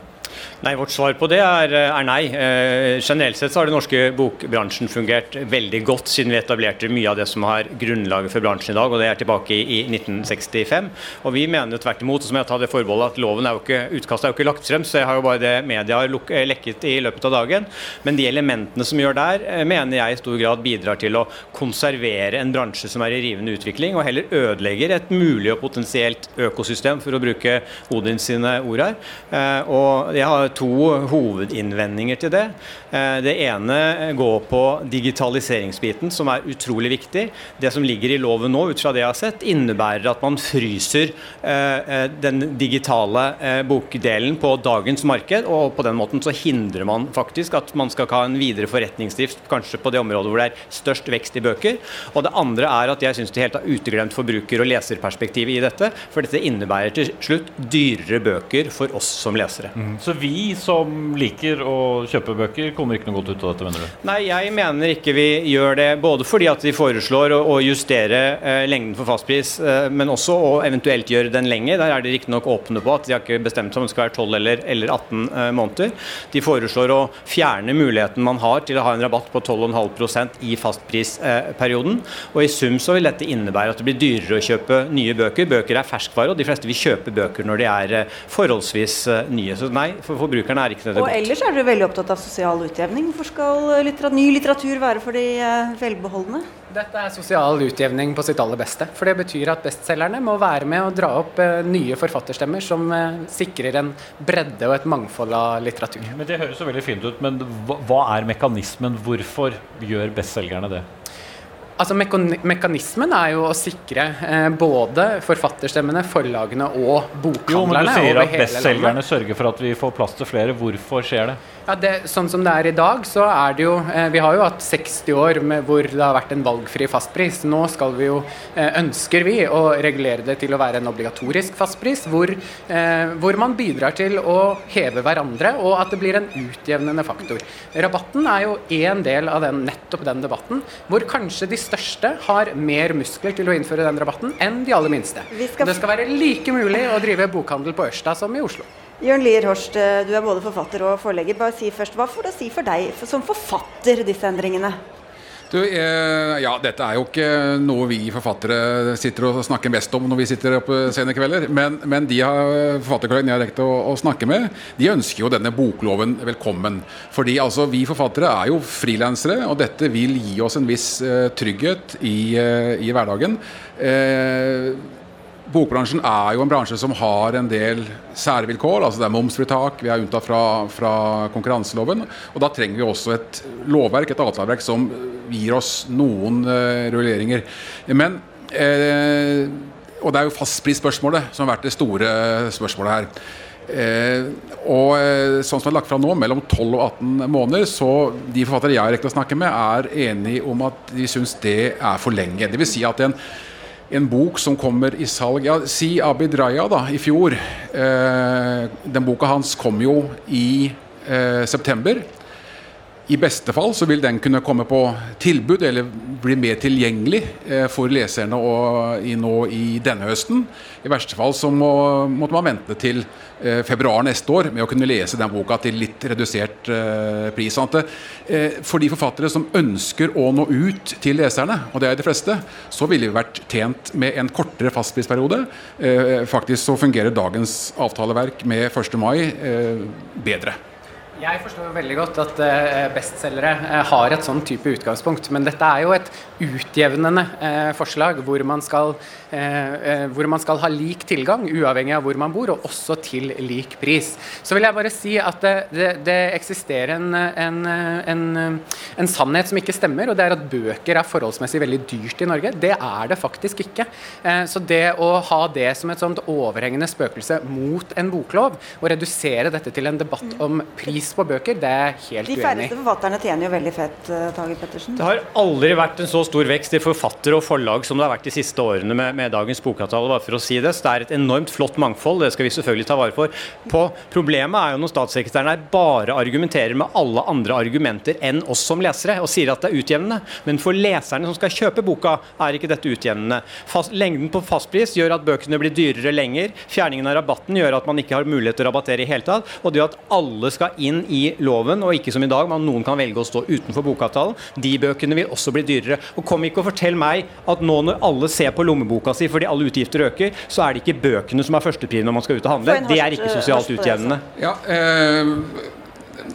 Nei, Vårt svar på det er, eh, er nei. Eh, generelt sett så har den norske bokbransjen fungert veldig godt siden vi etablerte mye av det som har grunnlaget for bransjen i dag, og det er tilbake i, i 1965. Og Vi mener tvert imot, som jeg tar det forbeholdet, at loven er jo ikke, utkastet er jo ikke lagt frem, så jeg har jo bare det media har eh, lekket i løpet av dagen. Men de elementene som gjør der, eh, mener jeg i stor grad bidrar til å konservere en bransje som er i rivende utvikling, og heller ødelegger et mulig og potensielt økosystem, for å bruke Odin sine ord her. Eh, og jeg har to hovedinnvendinger til det. Eh, det ene går på digitaliseringsbiten, som er utrolig viktig. Det som ligger i loven nå, ut fra det jeg har sett, innebærer at man fryser eh, eh, den digitale bokdelen på dagens marked. Og på den måten så hindrer man faktisk at man skal ha en videre forretningsdrift kanskje på det området hvor det er størst vekst i bøker. Og det andre er at jeg syns de helt har uteglemt forbruker- og leserperspektivet i dette. For dette innebærer til slutt dyrere bøker for oss som lesere. Mm. Så vi som liker å kjøpe bøker, kommer ikke noe godt ut av dette, mener du? Nei, jeg mener ikke vi gjør det. Både fordi at de foreslår å, å justere eh, lengden for fastpris, eh, men også å eventuelt gjøre den lenger. Der er de riktignok åpne på at de har ikke bestemt seg om det skal være 12 eller, eller 18 eh, måneder. De foreslår å fjerne muligheten man har til å ha en rabatt på 12,5% i fastprisperioden. og i sum så vil dette innebære at det blir dyrere å kjøpe nye bøker. Bøker er ferskvare, og de fleste vil kjøpe bøker når de er eh, forholdsvis eh, nye. Så nei, for forbrukerne er ikke nødvendig godt. Og ellers er dere veldig opptatt av sosial utjevning. Hvorfor skal litteratur, ny litteratur være for de eh, velbeholdne? Dette er sosial utjevning på sitt aller beste. For det betyr at bestselgerne må være med og dra opp eh, nye forfatterstemmer som eh, sikrer en bredde og et mangfold av litteratur. Men Det høres jo veldig fint ut, men hva er mekanismen? Hvorfor gjør bestselgerne det? Altså Mekanismen er jo å sikre eh, både forfatterstemmene, forlagene og bokhandlerne. Jo, men du sier at bestselgerne sørger for at vi får plass til flere. Hvorfor skjer det? Ja, det, sånn som det er i dag, så er det jo eh, Vi har jo hatt 60 år med, hvor det har vært en valgfri fastpris. Nå skal vi jo, eh, ønsker vi å regulere det til å være en obligatorisk fastpris, hvor, eh, hvor man bidrar til å heve hverandre, og at det blir en utjevnende faktor. Rabatten er jo én del av den, nettopp den debatten, hvor kanskje de største har mer muskler til å innføre den rabatten enn de aller minste. Skal- Det skal være like mulig å drive bokhandel på Ørsta som i Oslo. Jørn Lier Horst, eh, du er både forfatter og forlegger. Bare si først, Hva får det å si for deg som forfatter, disse endringene? Du, eh, ja, dette er jo ikke noe vi forfattere sitter og snakker mest om når vi sitter oppe sene kvelder. Men, men de forfatterkollegene jeg har rekt å, å snakke med, de ønsker jo denne bokloven velkommen. Fordi altså, vi forfattere er jo frilansere, og dette vil gi oss en viss eh, trygghet i, eh, i hverdagen. Eh, Bokbransjen er jo en bransje som har en del særvilkår. altså Det er momsfritak, vi er unntatt fra, fra konkurranseloven. og Da trenger vi også et lovverk, et avtaleverk, som gir oss noen uh, reguleringer. Men eh, Og det er jo fastprisspørsmålet som har vært det store spørsmålet her. Eh, og eh, sånn som det er lagt fram nå, mellom 12 og 18 måneder, så de forfattere jeg har rekt å snakke med, er enige om at de syns det er for lenge. Det vil si at en en bok som kommer i salg ja, Si Abid Raja da, i fjor. Eh, den boka hans kom jo i eh, september. I beste fall så vil den kunne komme på tilbud eller bli mer tilgjengelig eh, for leserne nå i denne høsten. I verste fall så må, måtte man vente til eh, februar neste år med å kunne lese den boka til litt redusert eh, pris. Sånn for de forfattere som ønsker å nå ut til leserne, og det er de fleste, så ville vi vært tjent med en kortere fastprisperiode. Faktisk så fungerer dagens avtaleverk med 1. mai bedre. Jeg forstår veldig godt at uh, bestselgere uh, har et sånn type utgangspunkt, men dette er jo et utjevnende uh, forslag hvor man, skal, hvor man skal ha lik tilgang, uavhengig av hvor man bor, og også til lik pris. Så vil jeg bare si at det, det, det eksisterer en, en, en, en, sannhet som ikke stemmer, og det er at bøker er forholdsmessig veldig dyrt i Norge. Det er det faktisk ikke. så det å ha det som et sånt overhengende spøkelse mot en boklov, og redusere dette til en debatt om pris på bøker, det er helt uenig. De færreste forfatterne tjener jo veldig fett, uh, Tage Pettersen. Det har aldri vært en så stor vekst i forfattere og forlag som det har vært de siste årene med, med dagens bokavtale. bare for å si det. Så det er et enormt flott mangfold, det skal vi selvfølgelig ta vare for. På Problemet er jo når statssekretæren her bare argumenterer med alle andre argumenter enn oss som lesere, og sier at det er utjevnende. Men for leserne som skal kjøpe boka, er ikke dette utjevnende. Fast, lengden på fastpris gjør at bøkene blir dyrere lenger. Fjerningen av rabatten gjør at man ikke har mulighet til å rabattere i hele tatt. Og det at alle skal inn i loven, og ikke som i dag, men noen kan velge å stå utenfor bokavtalen, de bøkene vil også bli dyrere. Og Kom ikke og fortell meg at nå når alle ser på lommeboka si fordi alle utgifter øker, så er det ikke bøkene som er førstepri når man skal ut og handle. Det er ikke sosialt utjevnende. Ja, eh,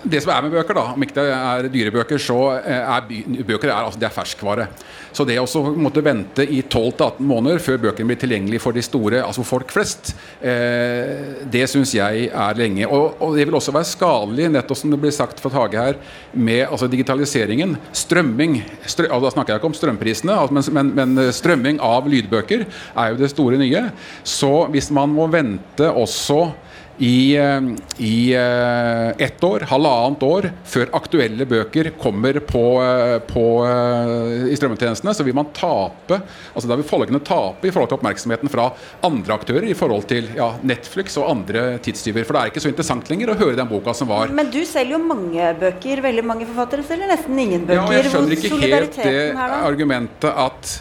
det som er med bøker, da, om ikke det er dyre bøker, så er bøker er, altså, det er ferskvare. Så det å måtte vente i 12-18 måneder før bøkene blir tilgjengelig for de store, altså folk flest, eh, det syns jeg er lenge. Og, og, det vil også være skadelig, nettopp som det blir sagt fra Tage her, med altså, digitaliseringen. Strømming strø, altså, Da snakker jeg ikke om strømprisene, altså, men, men, men strømming av lydbøker er jo det store nye. Så hvis man må vente også i, i ett år, halvannet år, før aktuelle bøker kommer på, på, i strømmetjenestene, så vil man tape altså Da vil forlagene tape i forhold til oppmerksomheten fra andre aktører i forhold til ja, Netflix og andre tidstyver. For det er ikke så interessant lenger å høre den boka som var. Men du selger jo mange bøker. Veldig mange forfattere selger nesten ingen bøker. Ja, jeg skjønner ikke helt det argumentet at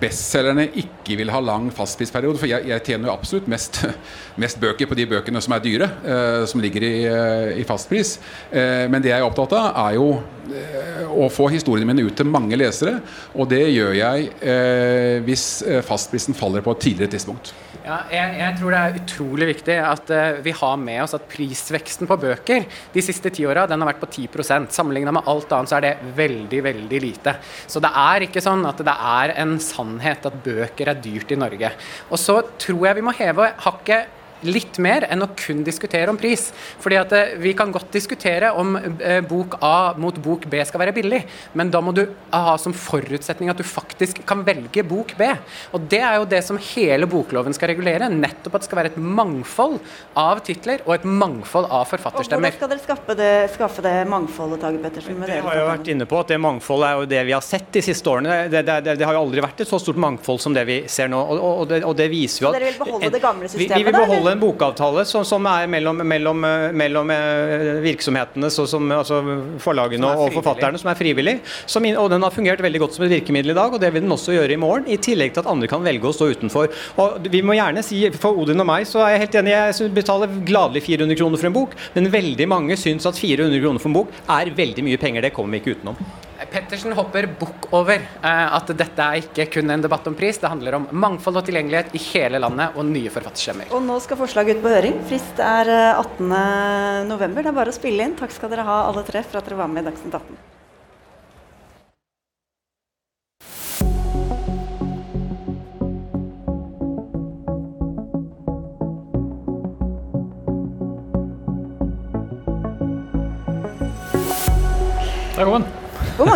bestselgerne ikke vil ha lang fastprisperiode. For jeg, jeg, tjener jo absolutt mest, mest, bøker på de bøkene som er dyre, eh, som ligger i, eh, i fastpris. Eh, men det jeg er opptatt av, er jo eh, å få historiene mine ut til mange lesere. Og det gjør jeg eh, hvis eh, fastprisen faller på et tidligere tidspunkt. Ja, jeg, jeg, tror det er utrolig viktig at uh, vi har med oss at prisveksten på bøker de siste ti åra har vært på 10% Sammenligna med alt annet så er det veldig, veldig lite. Så det er ikke sånn at det er en sannhet at bøker er dyrt i Norge. Og så tror jeg vi må heve hakket litt mer enn å kun diskutere om pris. Fordi at eh, Vi kan godt diskutere om eh, bok A mot bok B skal være billig, men da må du ha som forutsetning at du faktisk kan velge bok B. Og Det er jo det som hele bokloven skal regulere. Nettopp at det skal være et mangfold av titler og et mangfold av forfatterstemmer. Og Hvordan skal dere skaffe det, skaffe det mangfoldet, Tage Pettersen? det har jo vært inne på at det mangfoldet er jo det vi har sett de siste årene. Det, det, det, det har jo aldri vært et så stort mangfold som det vi ser nå. og, og, og det, viser jo at... Så dere vil beholde det gamle systemet? Vi, vi vil beholde en bokavtale som, som er mellom, mellom, eh, mellom eh, virksomhetene, som, altså forlagene og forfatterne, som er frivillig. Som, og den har fungert veldig godt som et virkemiddel i dag, og det vil den også gjøre i morgen. I tillegg til at andre kan velge å stå utenfor. Og vi må gjerne si, For Odin og meg så er jeg helt enig, jeg betaler gladelig 400 kroner for en bok, men veldig mange syns at 400 kroner for en bok er veldig mye penger. Det kommer vi ikke utenom. Pettersen hopper bukk over uh, at dette er ikke kun en debatt om pris. Det handler om mangfold og tilgjengelighet i hele landet og nye forfatterstemmer. Og nå skal forslaget ut på høring. Frist er 18.11. Eh, det er bare å spille inn. Takk skal dere ha alle tre for at dere var med i Dagsnytt 18.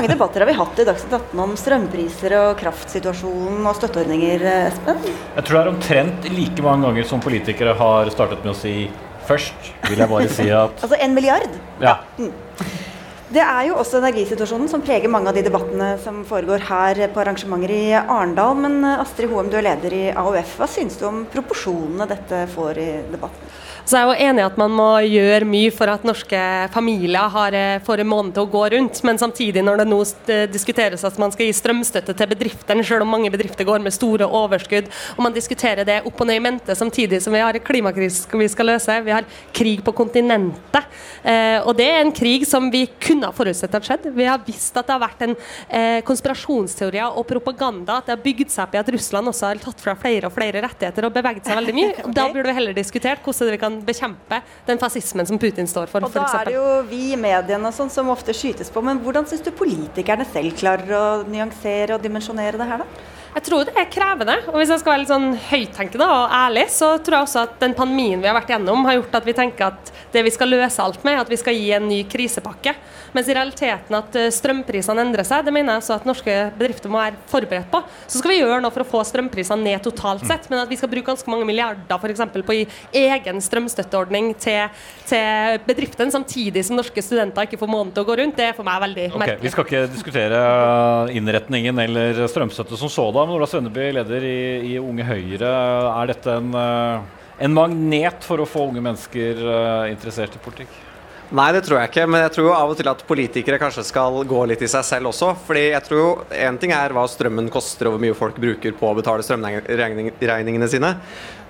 mange debatter har vi hatt i Dagsnytt 18 om strømpriser og kraftsituasjonen og støtteordninger, Espen? Jeg tror det er omtrent like mange ganger som politikere har startet med å si først, vil jeg bare si at Altså en milliard? Ja. Mm. Det er jo også energisituasjonen som preger mange av de debattene som foregår her på arrangementer i Arendal. Men Astrid Hoem, du er leder i AUF. Hva syns du om proporsjonene dette får i debatten? Så jeg er jo enig i at man må gjøre mye for at norske familier har, eh, får en måned til å gå rundt. Men samtidig, når det nå diskuteres at man skal gi strømstøtte til bedriftene, selv om mange bedrifter går med store overskudd, og man diskuterer det opp og ned i mente samtidig som vi har en klimakrise vi skal løse, vi har krig på kontinentet. Eh, og det er en krig som vi kunne ha forutsett at skjedde. Vi har visst at det har vært en eh, konspirasjonsteorier og propaganda, at det har bygd seg opp i at Russland også har tatt fra flere og flere rettigheter og beveget seg veldig mye. okay. Da burde vi heller diskutert hvordan vi kan kan bekjempe den fascismen som Putin står for. Og Da eksempel. er det jo vi i mediene sånn, som ofte skytes på. Men hvordan syns du politikerne selv klarer å nyansere og dimensjonere det her, da? Jeg tror det er krevende. Og hvis jeg skal være litt sånn høyttenkende og ærlig, så tror jeg også at den pandemien vi har vært gjennom, har gjort at vi tenker at det vi skal løse alt med, er at vi skal gi en ny krisepakke. Mens i realiteten at eh, strømprisene endrer seg, det mener jeg også at norske bedrifter må være forberedt på. Så skal vi gjøre noe for å få strømprisene ned totalt sett, men at vi skal bruke ganske mange milliarder f.eks. på å gi egen strømstøtteordning til, til bedriftene, samtidig som norske studenter ikke får måneden til å gå rundt, det er for meg veldig okay, merkelig. Vi skal ikke diskutere innretningen eller strømstøtte som sådan da, Ola Svenneby, leder i, i, Unge Høyre. Er dette en, eh, en, magnet for å få unge mennesker uh, interessert i politikk? Nei, det tror jeg ikke. Men jeg tror jo av og til at politikere kanskje skal gå litt i seg selv også. Fordi jeg tror jo én ting er hva strømmen koster og hvor mye folk bruker på å betale strømregningene sine.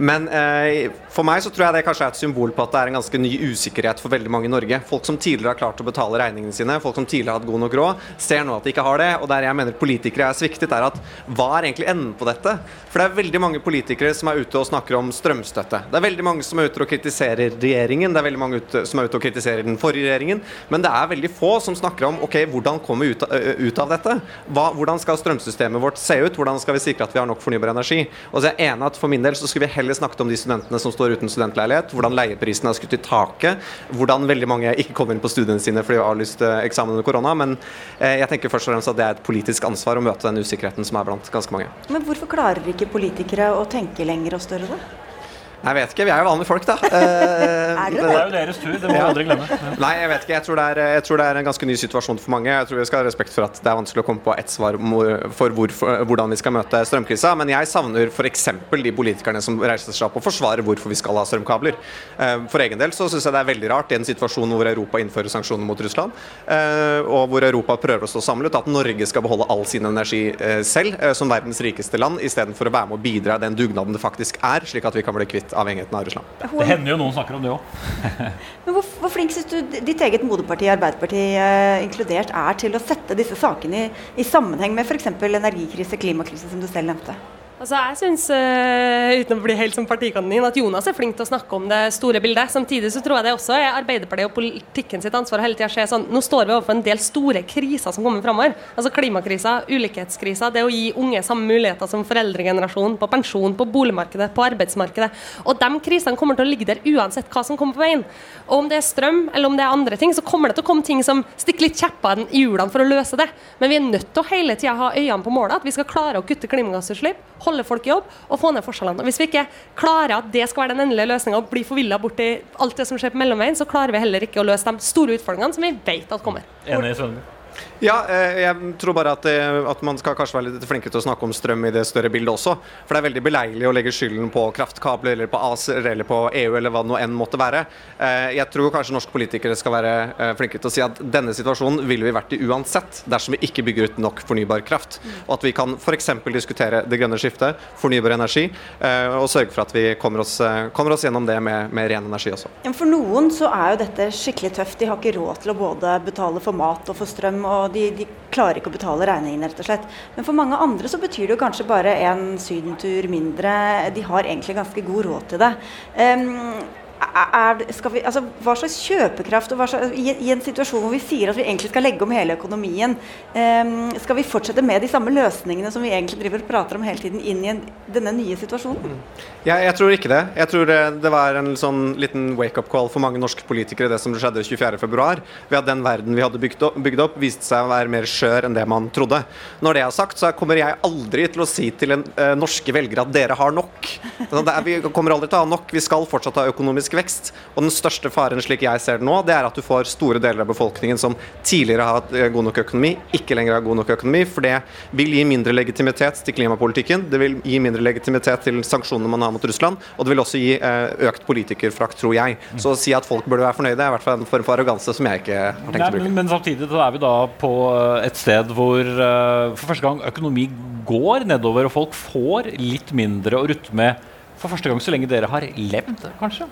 Men eh, for meg så tror jeg det kanskje er et symbol på at det er en ganske ny usikkerhet for veldig mange i Norge. Folk som tidligere har klart å betale regningene sine, folk som tidligere har hatt god nok råd, ser nå at de ikke har det. Og der jeg mener politikere er sviktet, er at hva er egentlig enden på dette? For det er veldig mange politikere som er ute og snakker om strømstøtte. Det er veldig mange som er ute og kritiserer regjeringen, det er veldig mange som er ute og kritiserer den forrige regjeringen. Men det er veldig få som snakker om ok, hvordan kommer vi ut, ut, av dette? Hva, hvordan skal strømsystemet vårt se ut? Hvordan skal vi sikre at vi har nok fornybar energi? Og så er jeg enig at For min del så skulle vi heller snakket om de studentene som står uten studentleilighet. Hvordan leieprisene har skutt i taket. Hvordan veldig mange ikke kommer inn på studiene sine fordi de har lyst til eksamen under korona. Men jeg tenker først og fremst at det er et politisk ansvar å møte den usikkerheten som er blant ganske mange. Men hvorfor klarer ikke politikere å tenke lenger og større, da? Jeg vet ikke, vi er jo vanlige folk, da. Eh, er det? det er jo deres tur, det må ja. aldri glemme. Ja. Nei, jeg vet ikke. Jeg tror, er, jeg tror, det er, en ganske ny situasjon for mange. Jeg tror vi skal ha respekt for at det er vanskelig å komme på ett svar for hvor, for, hvordan vi skal møte strømkrisa. Men jeg savner f.eks. de politikerne som reiser seg opp og forsvarer hvorfor vi skal ha strømkabler. Eh, for egen del så syns jeg det er veldig rart i en situasjon hvor Europa innfører sanksjoner mot Russland, eh, og hvor Europa prøver å stå samlet, at Norge skal beholde all sin energi selv, som verdens rikeste land, istedenfor å være med å bidra i den dugnaden det faktisk er, slik at vi kan bli kvitt avhengigheten av Russland. Det hender jo noen snakker om det òg. Men hvor, hvor flink syns du ditt eget moderparti, Arbeiderpartiet eh, inkludert, er til å sette disse sakene i, i sammenheng med f.eks. energikrise, klimakrise, som du selv nevnte? Altså, jeg syns, uh, uten å bli helt som partikanin, at Jonas er flink til å snakke om det store bildet. Samtidig så tror jeg det også er Arbeiderpartiet og politikken sitt ansvar å hele tida se sånn Nå står vi overfor en del store kriser som kommer framover. Altså klimakrisa, ulikhetskrisa, det å gi unge samme muligheter som foreldregenerasjonen på pensjon, på boligmarkedet, på arbeidsmarkedet. Og de krisene kommer til å ligge der uansett hva som kommer på veien. Og om det er strøm eller om det er andre ting, så kommer det til å komme ting som stikker litt kjepper i hjulene for å løse det. Men vi er nødt til å hele tida ha øynene på målet, at vi skal klare å kutte klimagassutslipp holde folk i jobb og få ned forskjellene. Og Hvis vi ikke klarer at det skal være den endelige løsninga og bli forvilla bort i alt det som skjer på mellomveien, så klarer vi heller ikke å løse de store utfordringene som vi vet at kommer. Enig, Sønne. Ja, eh, jeg tror bare at, eh, at, man skal kanskje være litt flinke til å snakke om strøm i det større bildet også. For det er veldig beleilig å legge skylden på kraftkabler eller på ACER eller på EU eller hva det nå enn måtte være. Eh, jeg tror kanskje norske politikere skal være flinke til å si at denne situasjonen ville vi vært i uansett dersom vi ikke bygger ut nok fornybar kraft. Og at vi kan f.eks. diskutere det grønne skiftet, fornybar energi, og sørge for at vi kommer oss, kommer oss gjennom det med, med, ren energi også. For noen så er jo dette skikkelig tøft. De har ikke råd til å både betale for mat og for strøm. og de, de, klarer ikke å betale regningene, rett og slett. Men for mange andre så betyr det jo kanskje bare en sydentur mindre. De har egentlig ganske god råd til det. Um, er, vi, altså, hva slags kjøpekraft og slags, i, i, en situasjon hvor vi sier at vi egentlig skal legge om hele økonomien, um, skal vi fortsette med de samme løsningene som vi egentlig driver og prater om hele tiden, inn i en, denne nye situasjonen? Mm. Ja, jeg tror ikke det. Jeg tror det, det var en sånn liten wake-up call for mange norske politikere, det som skjedde 24.2. Ved at den verden vi hadde bygd opp, bygd opp, viste seg å være mer skjør enn det man trodde. Når det er sagt, så kommer jeg aldri til å si til en, uh, norske velgere at dere har nok. Det er, vi kommer aldri til å ha nok. Vi skal fortsatt ha økonomisk vekst. Og den største faren slik jeg ser det nå, det er at du får store deler av befolkningen som tidligere har hatt eh, god nok økonomi, ikke lenger har god nok økonomi. For det vil gi mindre legitimitet til klimapolitikken. Det vil gi mindre legitimitet til sanksjonene man har mot Russland. Og det vil også gi eh, økt politikerfrakt, tror jeg. Så å si at folk burde være fornøyde, er i hvert fall en form for arroganse som jeg ikke har tenkt Nei, å bruke. Men, men samtidig så er vi da på eh, et sted hvor for første gang økonomi går nedover, og folk får litt mindre å rutte med for første gang så lenge dere har levd, kanskje?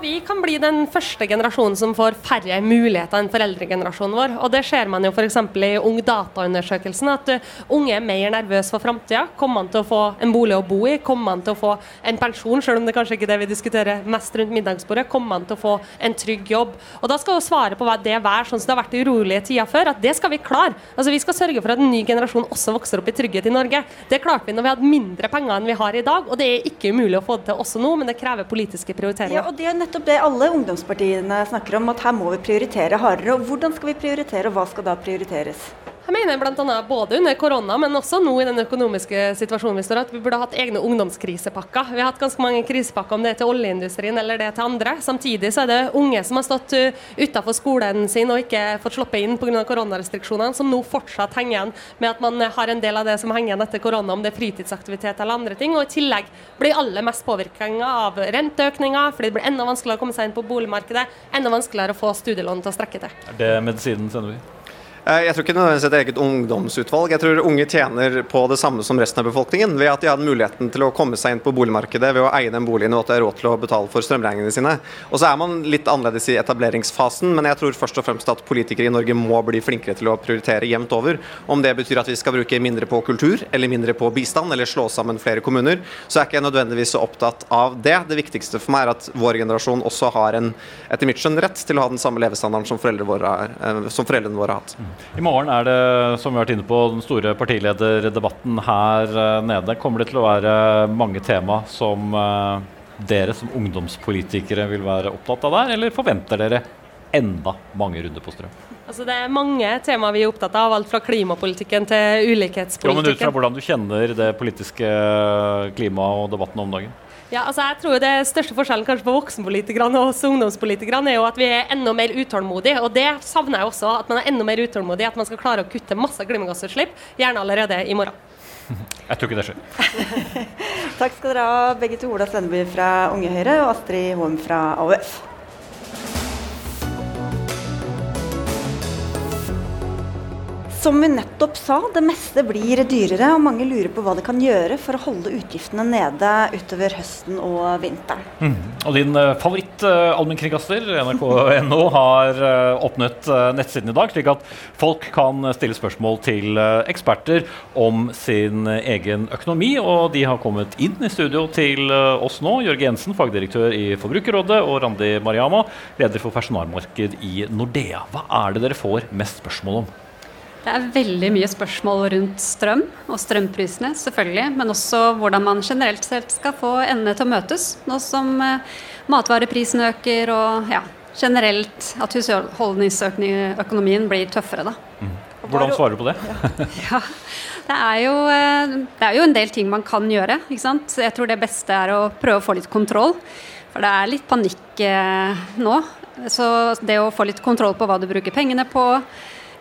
Vi kan bli den første generasjonen som får færre muligheter enn foreldregenerasjonen vår. Og det ser man jo f.eks. i Ung Data-undersøkelsen, at uh, unge er mer nervøse for framtida. Kommer man til å få en bolig å bo i? Kommer man til å få en pensjon, selv om det kanskje ikke er det vi diskuterer mest rundt middagsbordet? Kommer man til å få en trygg jobb? Og da skal jo svaret på hva det være sånn som det har vært i urolige tider før, at det skal vi klare. Altså Vi skal sørge for at en ny generasjon også vokser opp i trygghet i Norge. Det klarte vi når vi hadde mindre penger enn vi har i dag, og det er ikke umulig å få det til også nå, men det krever politiske prioriteringer. Ja, er nettopp det alle ungdomspartiene snakker om, at her må vi prioritere hardere. Og hvordan skal vi prioritere, og hva skal da prioriteres? Jeg mener blant annet, både under korona, men også nå i den økonomiske situasjonen vi står at vi burde hatt egne ungdomskrisepakker. Vi har hatt ganske mange krisepakker, om det er til oljeindustrien eller det er til andre. Samtidig så er det unge som har stått uh, utafor skolen sin og ikke fått sluppet inn pga. koronarestriksjonene, som nå fortsatt henger igjen med at man har en del av det som henger igjen etter korona, om det er fritidsaktivitet eller andre ting. Og i tillegg blir alle mest påvirka av renteøkninger, fordi det blir enda vanskeligere å komme seg inn på boligmarkedet, enda vanskeligere å få studielån til å strekke til. Er det medisinen, sender Eh, jeg tror ikke nødvendigvis et eget ungdomsutvalg. Jeg tror unge tjener på det samme som resten av befolkningen, ved at de har muligheten til å komme seg inn på boligmarkedet ved å eie den boligen og at de har råd til å betale for strømregningene sine. Og så er man litt annerledes i etableringsfasen, men jeg tror først og fremst at politikere i Norge må bli flinkere til å prioritere jevnt over. Om det betyr at vi skal bruke mindre på kultur, eller mindre på bistand, eller slå sammen flere kommuner, så er ikke jeg nødvendigvis så opptatt av det. Det viktigste for meg er at vår generasjon også har en, etter mitt skjønn, rett til å ha den samme levestandarden som, foreldre våre, eh, som foreldrene våre har hatt. I morgen er det, som vi har vært inne på, den store partilederdebatten her eh, nede. Kommer det til å være mange tema som uh, dere som ungdomspolitikere vil være opptatt av der, eller forventer dere enda mange runder på strøm? Altså det er mange temaer vi er opptatt av, alt fra klimapolitikken til ulikhetspolitikken. Ja, men Ut fra hvordan du kjenner det politiske klimaet og debatten om dagen? Ja, altså jeg tror Det største forskjellen kanskje på voksenpolitikerne og ungdomspolitikerne er jo at vi er enda mer utålmodige. og Det savner jeg også. At man er enda mer utålmodig. At man skal klare å kutte masse klimagassutslipp, gjerne allerede i morgen. Jeg tror ikke det skjer. Takk skal dere ha, begge to. Ola Svenneby fra Unge Høyre og Astrid Hoem fra AUF. Som vi nettopp sa, det meste blir dyrere, og mange lurer på hva de kan gjøre for å holde utgiftene nede utover høsten og vinteren. Mm. Og din uh, favoritt-allmennkringkaster, uh, nrk.no, har uh, åpnet nettsiden i dag, slik at folk kan stille spørsmål til eksperter om sin egen økonomi. Og de har kommet inn i studio til oss nå. Jørge Jensen, fagdirektør i Forbrukerrådet, og Randi Mariama, leder for personalmarked i Nordea. Hva er det dere får mest spørsmål om? Det er veldig mye spørsmål rundt strøm og strømprisene, selvfølgelig. Men også hvordan man generelt sett skal få endene til å møtes. Nå som matvareprisen matvareprisene øker og ja, generelt at husholdningsøkonomien blir tøffere. Da. Mm. Hvordan svarer du på det? ja, det er, jo, eh, det er jo en del ting man kan gjøre. Ikke sant? Jeg tror det beste er å prøve å få litt kontroll. For det er litt panikk eh, nå. Så det å få litt kontroll på hva du bruker pengene på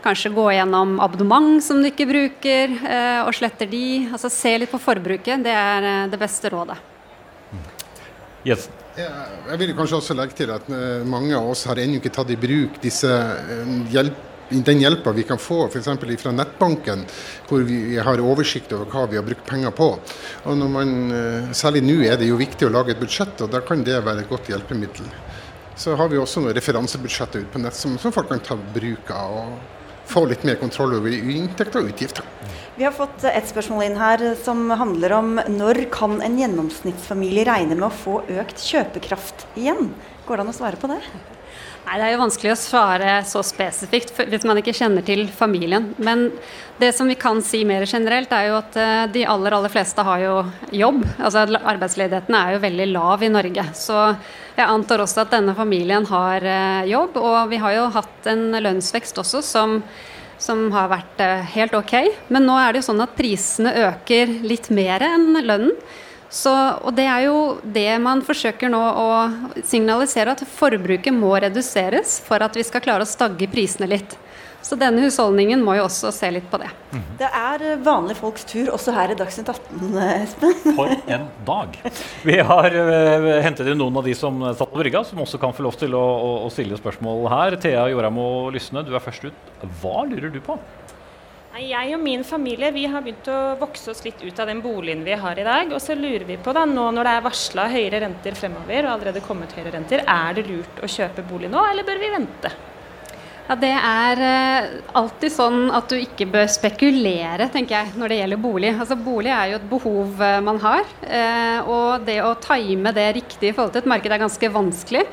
Kanskje gå gjennom abonnement som du ikke bruker, eh, og sletter de. Altså Se litt på forbruket. Det er eh, det beste rådet. Yes. Jeg vil kanskje også legge til at eh, mange av oss har ennå ikke tatt i bruk disse hjelp, den hjelpa vi kan få f.eks. fra nettbanken, hvor vi har oversikt over hva vi har brukt penger på. Og når man, Særlig nå er det jo viktig å lage et budsjett, og da kan det være et godt hjelpemiddel. Så har vi også noen referansebudsjetter ute på nett som, som folk kan ta bruk av. og få litt mer kontroll over inntekter og utgifter. Vi har fått et spørsmål inn her som handler om når kan en gjennomsnittsfamilie regne med å få økt kjøpekraft igjen? Går det an å svare på det? Nei, Det er jo vanskelig å svare så spesifikt hvis man ikke kjenner til familien. Men det som vi kan si mer generelt, er jo at eh, de aller aller fleste har jo jobb. Altså Arbeidsledigheten er jo veldig lav i Norge. Så jeg antar også at denne familien har eh, jobb. Og vi har jo hatt en lønnsvekst også som som har vært eh, helt ok. Men nå er det jo sånn at prisene øker litt mer enn lønnen. Så, og det er jo det man forsøker nå å signalisere, at forbruket må reduseres for at vi skal klare å stagge prisene litt. Så denne husholdningen må jo også se litt på det. Mm. Det er vanlige folks tur også her i Dagsnytt 18, Espen. For en dag. Vi har uh, hentet inn noen av de som satt på brygga, som også kan få lov til å, å, å stille spørsmål her. Thea Joramo Lysne, du er først ut. Hva lurer du på? Jeg og min familie vi har begynt å vokse oss litt ut av den boligen vi har i dag. Og så lurer vi på, da, nå når det er varsla høyere renter fremover, og allerede kommet høyere renter, er det lurt å kjøpe bolig nå, eller bør vi vente? Ja, Det er uh, alltid sånn at du ikke bør spekulere tenker jeg, når det gjelder bolig. Altså Bolig er jo et behov uh, man har. Uh, og det å time det riktig i forhold til et marked er ganske vanskelig.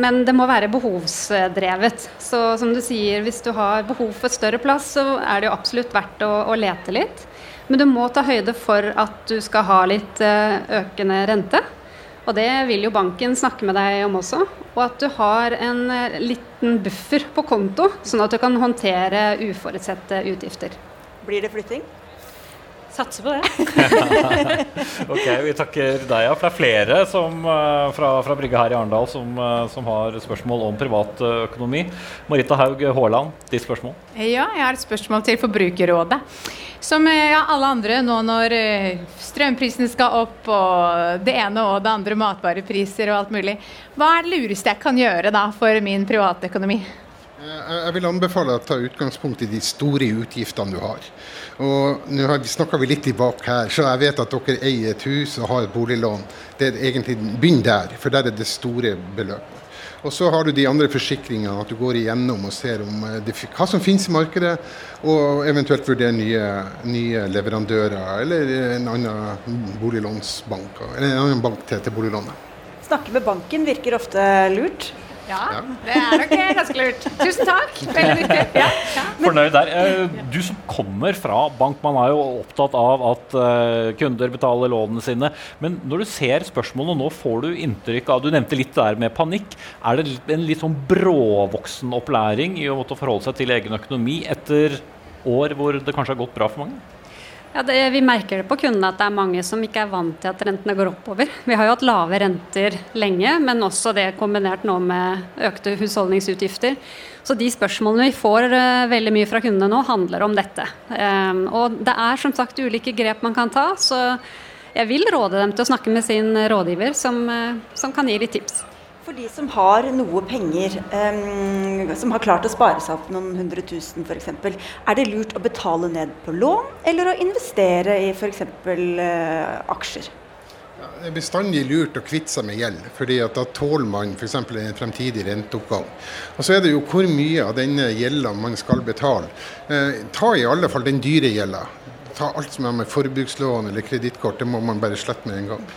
Men det må være behovsdrevet. Så som du sier, hvis du har behov for større plass, så er det jo absolutt verdt å, å lete litt. Men du må ta høyde for at du skal ha litt eh, økende rente. Og det vil jo banken snakke med deg om også. Og at du har en eh, liten buffer på konto, sånn at du kan håndtere uforutsette utgifter. Blir det flytting? Satser på det. ok, Vi takker deg. Ja. For det er flere som, uh, fra, fra brygga her i Arendal som, uh, som, har spørsmål om privatøkonomi. Marita Haug Haaland, ditt spørsmål? Ja, jeg har et spørsmål til Forbrukerrådet. Som eh, ja, alle andre nå når strømprisene skal opp og det ene og det andre matvarepriser og alt mulig. Hva er det lureste jeg kan gjøre da for min privatøkonomi? Jeg vil anbefale å ta utgangspunkt i de store utgiftene du har. Og Nå snakka vi litt i bak her, så jeg vet at dere eier et hus og har et boliglån. Det er egentlig Begynn der, for der er det store beløpet. Og så har du de andre forsikringene, at du går igjennom og ser eh, det, hva som finnes i markedet, og eventuelt vurderer nye, nye leverandører eller en annen boliglånsbank, eller en annen bank til, til boliglånet. Snakke med banken virker ofte lurt. Ja, det er nok ganske lurt. Tusen takk. Veldig nyttig. Ja, ja. Fornøyd der. Eh, du som kommer fra bank, man er jo opptatt av at eh, kunder betaler lånene sine. Men når du ser spørsmålene nå, får du inntrykk av Du nevnte litt der med panikk. Er det en litt sånn bråvoksen opplæring i å måtte forholde seg til egen økonomi etter år hvor det kanskje har gått bra for mange? Ja, det, Vi merker det på kundene at det er mange som ikke er vant til at rentene går oppover. Vi har jo hatt lave renter lenge, men også det kombinert nå med økte husholdningsutgifter. Så de spørsmålene vi får uh, veldig mye fra kundene nå, handler om dette. Um, og det er som sagt ulike grep man kan ta, så jeg vil råde dem til å snakke med sin rådgiver, som, uh, som kan gi litt tips. For de som har noe penger, um, som har klart å spare seg opp noen hundre tusen f.eks., er det lurt å betale ned på lån eller å investere i f.eks. Uh, aksjer? Ja, det er bestandig lurt å kvitte seg med gjeld, fordi da tåler man f.eks. en fremtidig renteoppgang. Og Så er det jo hvor mye av denne gjelda man skal betale. Eh, ta i alle fall den dyre gjelda ta alt som har med forbrukslån eller kredittkort, det må man bare slette med en gang.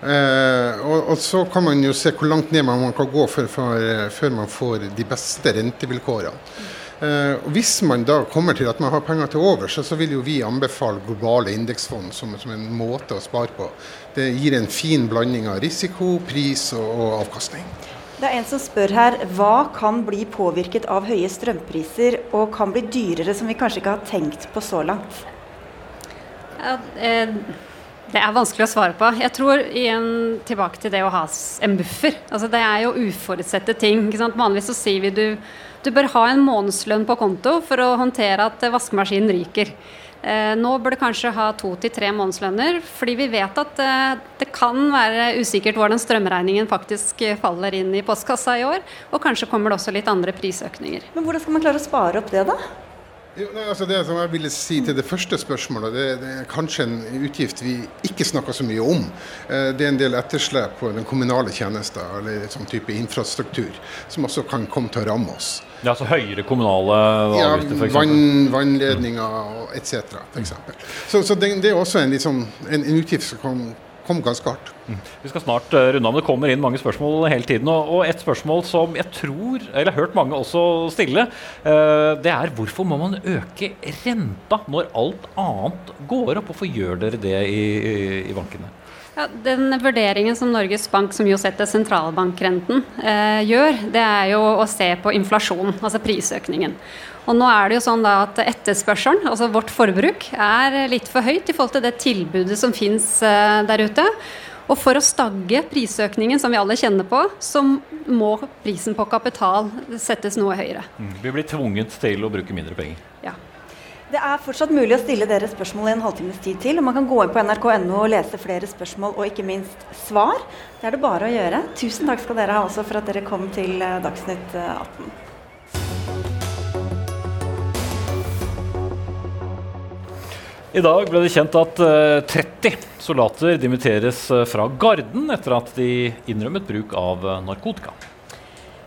Eh, og, og, så kan man jo se hvor langt ned man kan gå før, for, før man får de beste rentevilkårene. Eh, hvis man da kommer til at man har penger til over, så, så vil jo vi anbefale globale indeksfond som, som, en måte å spare på. Det gir en fin blanding av risiko, pris og, og avkastning. Det er en som spør her, Hva kan bli påvirket av høye strømpriser og kan bli dyrere, som vi kanskje ikke har tenkt på så langt? Ja, eh, det er vanskelig å svare på. Jeg tror igjen tilbake til det å ha en buffer. Altså, det er jo uforutsette ting. Vanligvis så sier vi du, du bør ha en månedslønn på konto for å håndtere at vaskemaskinen ryker. Eh, nå bør du kanskje ha to til tre månedslønner, fordi vi vet at eh, det kan være usikkert hvordan strømregningen faktisk faller inn i postkassa i år. Og kanskje kommer det også litt andre prisøkninger. Men hvordan skal man klare å spare opp det, da? Jo, nei, altså det som jeg ville si til det første spørsmålet, det, det, er kanskje en utgift vi ikke snakker så mye om. Eh, det er en del etterslep på den kommunale tjenester eller sånn type infrastruktur som også kan komme til å ramme oss. Ja, altså høyere kommunale avgifter f.eks.? Ja, vann, vannledninger etc. Så, så det, det, er også en, liksom, en, en utgift som kan kom ganske hardt. Mm. Vi skal snart uh, runde av. Det kommer inn mange spørsmål hele tiden. Og, et spørsmål som jeg tror, eller har hørt mange også stille, uh, det er hvorfor må man øke renta når alt annet går opp? Hvorfor gjør dere det i, i bankene? Ja, den vurderingen som Norges Bank, som jo setter sentralbankrenten, eh, gjør, det er jo å se på inflasjonen, altså prisøkningen. Og nå er det jo sånn at Etterspørselen, altså vårt forbruk, er litt for høyt i forhold til det tilbudet som finnes eh, der ute. Og for å stagge prisøkningen som vi alle kjenner på, så må prisen på kapital settes noe høyere. Mm. Vi blir tvunget til å bruke mindre penger. Det er fortsatt mulig å stille dere spørsmål i en halvtimes tid til. og Man kan gå inn på nrk.no og lese flere spørsmål og ikke minst svar. Det er det bare å gjøre. Tusen takk skal dere ha også for at dere kom til eh, Dagsnytt 18. Eh, I dag ble det kjent at 30 eh, soldater dimitteres fra Garden etter at de innrømmet bruk av narkotika.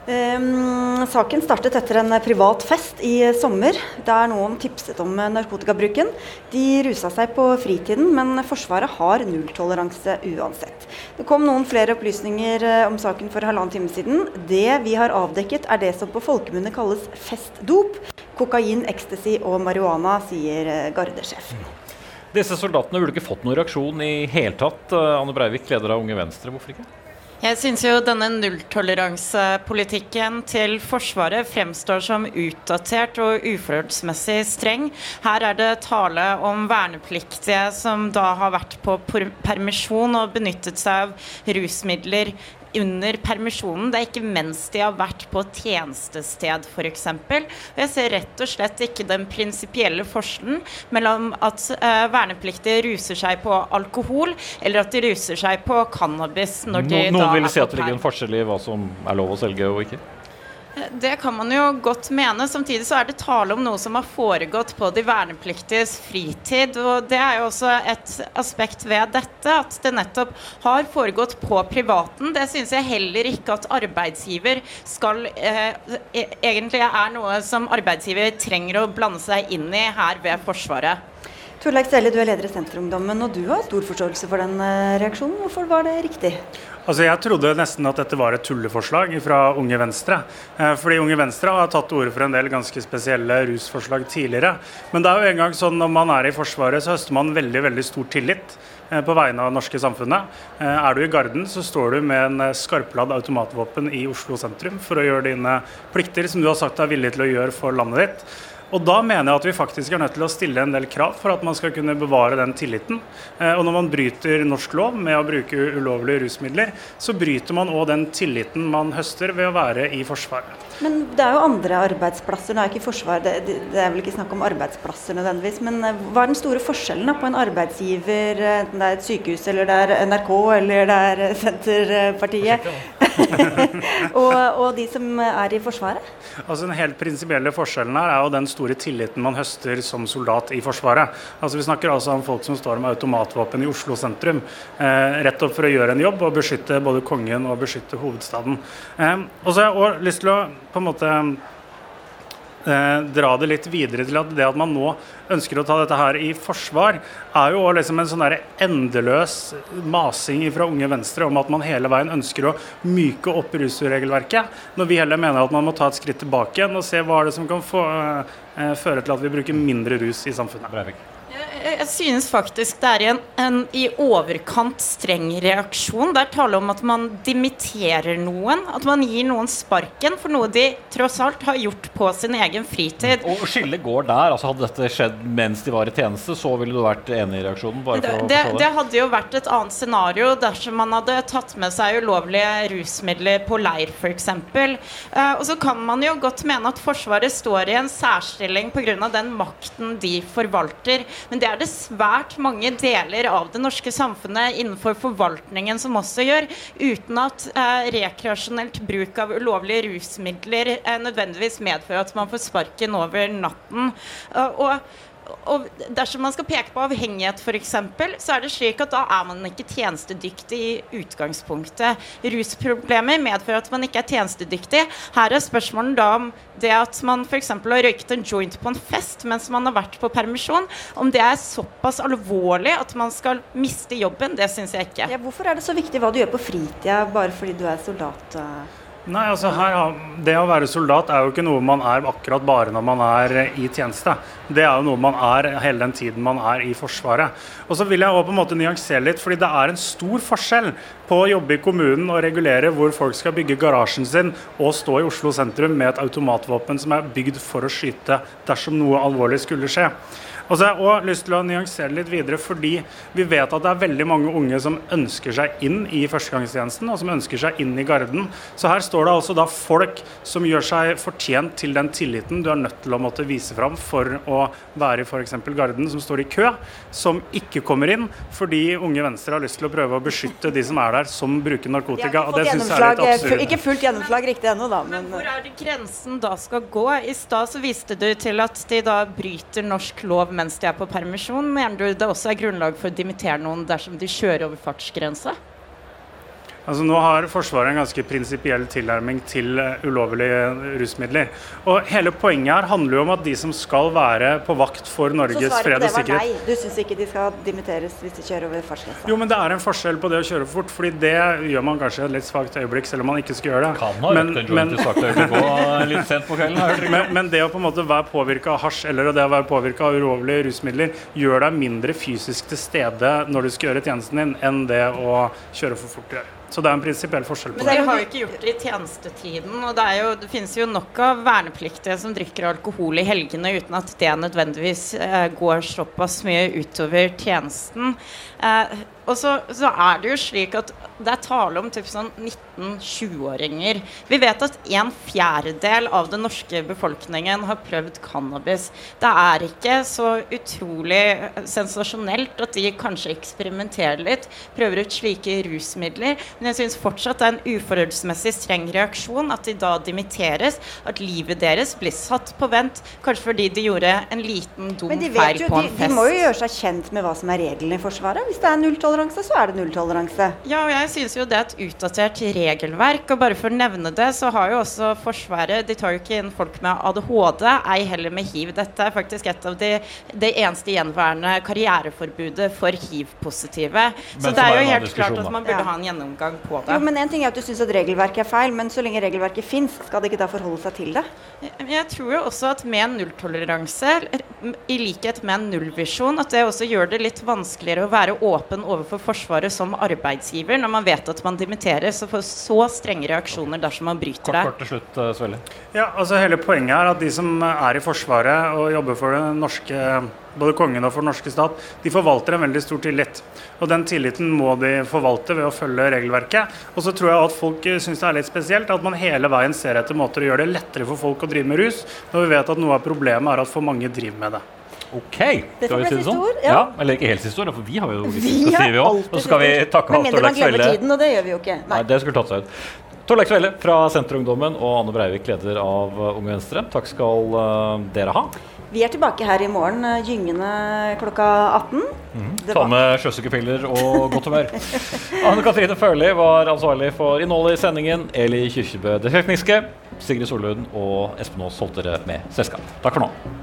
Um, saken startet etter en privat fest i sommer, der noen tipset om narkotikabruken. De rusa seg på fritiden, men Forsvaret har nulltoleranse uansett. Det kom noen flere opplysninger om saken for halvannen time siden. Det vi har avdekket, er det som på folkemunne kalles festdop. Kokain, ecstasy og marihuana, sier Gardesjef gardesjefen. Disse soldatene burde ikke fått noen reaksjon i hele tatt. Eh, Anne Breivik, leder av Unge Venstre, hvorfor ikke? Jeg syns jo denne nulltoleransepolitikken til Forsvaret fremstår som utdatert og uforholdsmessig streng. Her er det tale om vernepliktige som da har vært på permisjon og benyttet seg av rusmidler under permisjonen. Det er ikke mens de har vært på tjenestested, f.eks. Jeg ser rett og slett ikke den prinsipielle forskjellen mellom at uh, vernepliktige ruser seg på alkohol, eller at de ruser seg på cannabis når de no, da Noen vil si at det ligger en forskjell i hva som er lov å selge og ikke? Det kan man jo godt mene. Samtidig så er det tale om noe som har foregått på de vernepliktiges fritid. Og det er jo også et aspekt ved dette, at det nettopp har foregått på privaten. Det syns jeg heller ikke at arbeidsgiver skal eh, e-, Egentlig er noe som arbeidsgiver trenger å blande seg inn i her ved Forsvaret. Torleik Sele, du er leder i Senterungdommen, og du har stor forståelse for den eh, reaksjonen. Hvorfor var det riktig? Altså Jeg trodde nesten at dette var et tulleforslag fra Unge Venstre. Eh, fordi Unge Venstre har tatt til orde for en del ganske spesielle rusforslag tidligere. Men det er jo en gang sånn når man er i Forsvaret, så høster man veldig veldig stor tillit eh, på vegne av det norske samfunnet. Er du i Garden, så står du med en skarpladd automatvåpen i Oslo sentrum for å gjøre dine plikter, som du har sagt er villig til å gjøre for landet ditt. Og da mener jeg at vi faktisk er nødt til å stille en del krav for at man skal kunne bevare den tilliten. Eh, og når man bryter norsk lov med å bruke ulovlige rusmidler, så bryter man òg den tilliten man høster ved å være i Forsvaret. Men det er jo andre arbeidsplasser. Nå er ikke Forsvaret, det, det, er vel ikke snakk om arbeidsplasser nødvendigvis. Men eh, hva er den store forskjellen da, på en arbeidsgiver, eh, enten det er et sykehus eller det er NRK eller det er Senterpartiet, og, og, de som er i Forsvaret? Altså Den helt prinsipielle forskjellen her er jo den store tilliten man høster som soldat i Forsvaret. Altså Vi snakker altså om folk som står med automatvåpen i Oslo sentrum, eh, rett opp for å gjøre en jobb og beskytte både kongen og beskytte hovedstaden. Eh, og så har jeg også lyst til å på en måte eh, dra det litt videre til at det at man nå ønsker å ta dette her i forsvar, er jo liksom en sånn endeløs masing fra Unge Venstre om at man hele veien ønsker å myke opp rusregelverket, når vi heller mener at man må ta et skritt tilbake igjen og se hva er det som kan få, eh, føre til at vi bruker mindre rus i samfunnet. Breivik. Jeg synes faktisk det er en, en i overkant streng reaksjon. Det er tale om at man dimitterer noen. At man gir noen sparken for noe de tross alt har gjort på sin egen fritid. Og skillet går der. altså Hadde dette skjedd mens de var i tjeneste, så ville du vært enig i reaksjonen? Det, det, det, hadde jo vært et annet scenario dersom man hadde tatt med seg ulovlige rusmidler på leir, f.eks. Uh, eh, og så kan man jo godt mene at Forsvaret står i en særstilling pga. den makten de forvalter. Men det er det svært mange deler av det norske samfunnet innenfor forvaltningen som også gjør, uten at eh, rekreasjonelt bruk av ulovlige rusmidler eh, nødvendigvis medfører at man får sparken over natten. Uh, og og dersom man skal peke på avhengighet f.eks., så er det slik at da er man ikke tjenestedyktig i utgangspunktet. Rusproblemer medfører at man ikke er tjenestedyktig. Her er spørsmålet da om det at man f.eks. har røyket en joint på en fest mens man har vært på permisjon, om det er såpass alvorlig at man skal miste jobben, det syns jeg ikke. Ja, hvorfor er det så viktig hva du gjør på fritida bare fordi du er soldat? Nei, altså her, Det å være soldat er jo ikke noe man er akkurat bare når man er i tjeneste. Det er jo noe man er hele den tiden man er i Forsvaret. Og så vil jeg også på en måte nyansere litt, fordi det er en stor forskjell på å jobbe i kommunen og regulere hvor folk skal bygge garasjen sin og stå i Oslo sentrum med et automatvåpen som er bygd for å skyte dersom noe alvorlig skulle skje. Og så har jeg også lyst til å nyansere litt videre, fordi vi vet at det er veldig mange unge som ønsker seg inn i førstegangstjenesten, og som ønsker seg inn i Garden. Så her står det altså da folk som gjør seg fortjent til den tilliten du er nødt til å måtte vise fram for å være i f.eks. Garden, som står i kø, som ikke kommer inn fordi Unge Venstre har lyst til å prøve å beskytte de som er der, som bruker narkotika. og det synes jeg er litt eh, absurd. Ikke fullt gjennomslag riktig ennå, da. Men, men hvor er det grensen da skal gå? I stad så viste du til at de da bryter norsk lov mens de er på permisjon. Mener du det også er grunnlag for å dimittere noen dersom de kjører over fartsgrensa? Altså Nå har Forsvaret en ganske prinsipiell tilnærming til uh, ulovlige rusmidler. Og Hele poenget her handler jo om at de som skal være på vakt for Norges fred og sikkerhet nei. Du syns ikke de skal dimitteres hvis de kjører over fartsgrensa? Jo, men det er en forskjell på det å kjøre for fort, fordi det gjør man kanskje et litt svakt øyeblikk, selv om man ikke skal gjøre det. Kan ha men, men, litt sent på kvelden. men, men, det å på en måte være påvirka av hasj eller det å være påvirka av ulovlige rusmidler gjør deg mindre fysisk til stede når du skal gjøre tjenesten din, enn det å kjøre for fort gjør. Så det er en prinsipiell forskjell på det. Men dere har jo ikke gjort det i tjenestetiden. Og det, jo, det, finnes jo nok av vernepliktige som drikker alkohol i helgene uten at det nødvendigvis eh, går såpass mye utover tjenesten. Eh, og så, så, er det jo slik at det er tale om typ sånn 19-20-åringer. Vi vet at en fjerdedel av den norske befolkningen har prøvd cannabis. Det er ikke så utrolig sensasjonelt at de kanskje eksperimenterer litt, prøver ut slike rusmidler. Men jeg syns fortsatt det er en uforholdsmessig streng reaksjon at de da dimitteres, at livet deres blir satt på vent, kanskje fordi de gjorde en liten dum feil på en fest. De må jo gjøre seg kjent med hva som er reglene i Forsvaret. Hvis det er nulltoleranse, så er det nulltoleranse. Ja, og jeg synes jo det er et utdatert regelverk. Og bare for å nevne det, så har jo også Forsvaret De tar jo ikke inn folk med ADHD, ei heller med hiv. Dette er faktisk et av de det eneste gjenværende karriereforbudet for hiv-positive. Så det er jo helt klart at man burde ja. ha en gjennomgang på det. Jo, men en ting er at du syns at regelverket er feil, men så lenge regelverket fins, skal det ikke da forholde seg til det? Jeg tror jo også at med nulltoleranse, i likhet med en nullvisjon, at det også gjør det litt vanskeligere å være åpen overfor Forsvaret som arbeidsgiver, når man vet at man dimitterer, så får så strenge reaksjoner dersom man bryter det? Kort til slutt, eh, Svelle. Ja, altså Hele poenget er at de som er i Forsvaret og jobber for det norske både kongen og for den norske stat, de forvalter en veldig stor tillit. Og Den tilliten må de forvalte ved å følge regelverket. Og så tror jeg at folk syns det er litt spesielt at man hele veien ser etter måter å gjøre det lettere for folk å drive med rus, når vi vet at noe av problemet er at for mange driver med det. OK, skal vi si det sånn? ord, ja. ja. Eller ikke helt siste ord, for vi har jo Vi har Og så skal vi siste takke Med mindre man glemmer tiden, og det gjør vi jo ikke. Nei. Nei, det skulle tatt seg ut. Torleik Svelle fra Senterungdommen og Anne Breivik, leder av Unge Venstre. Takk skal uh, dere ha. Vi er tilbake her i morgen, eh, gyngende klokka 18. Mm. Ta med sjøsykepiller og godt humør. Anne Katrine Førli var ansvarlig for innholdet i sendingen. Eli Kyrkjebø det tekniske. Sigrid Sollund og Espen Aas holdt dere med selskap. Takk for nå.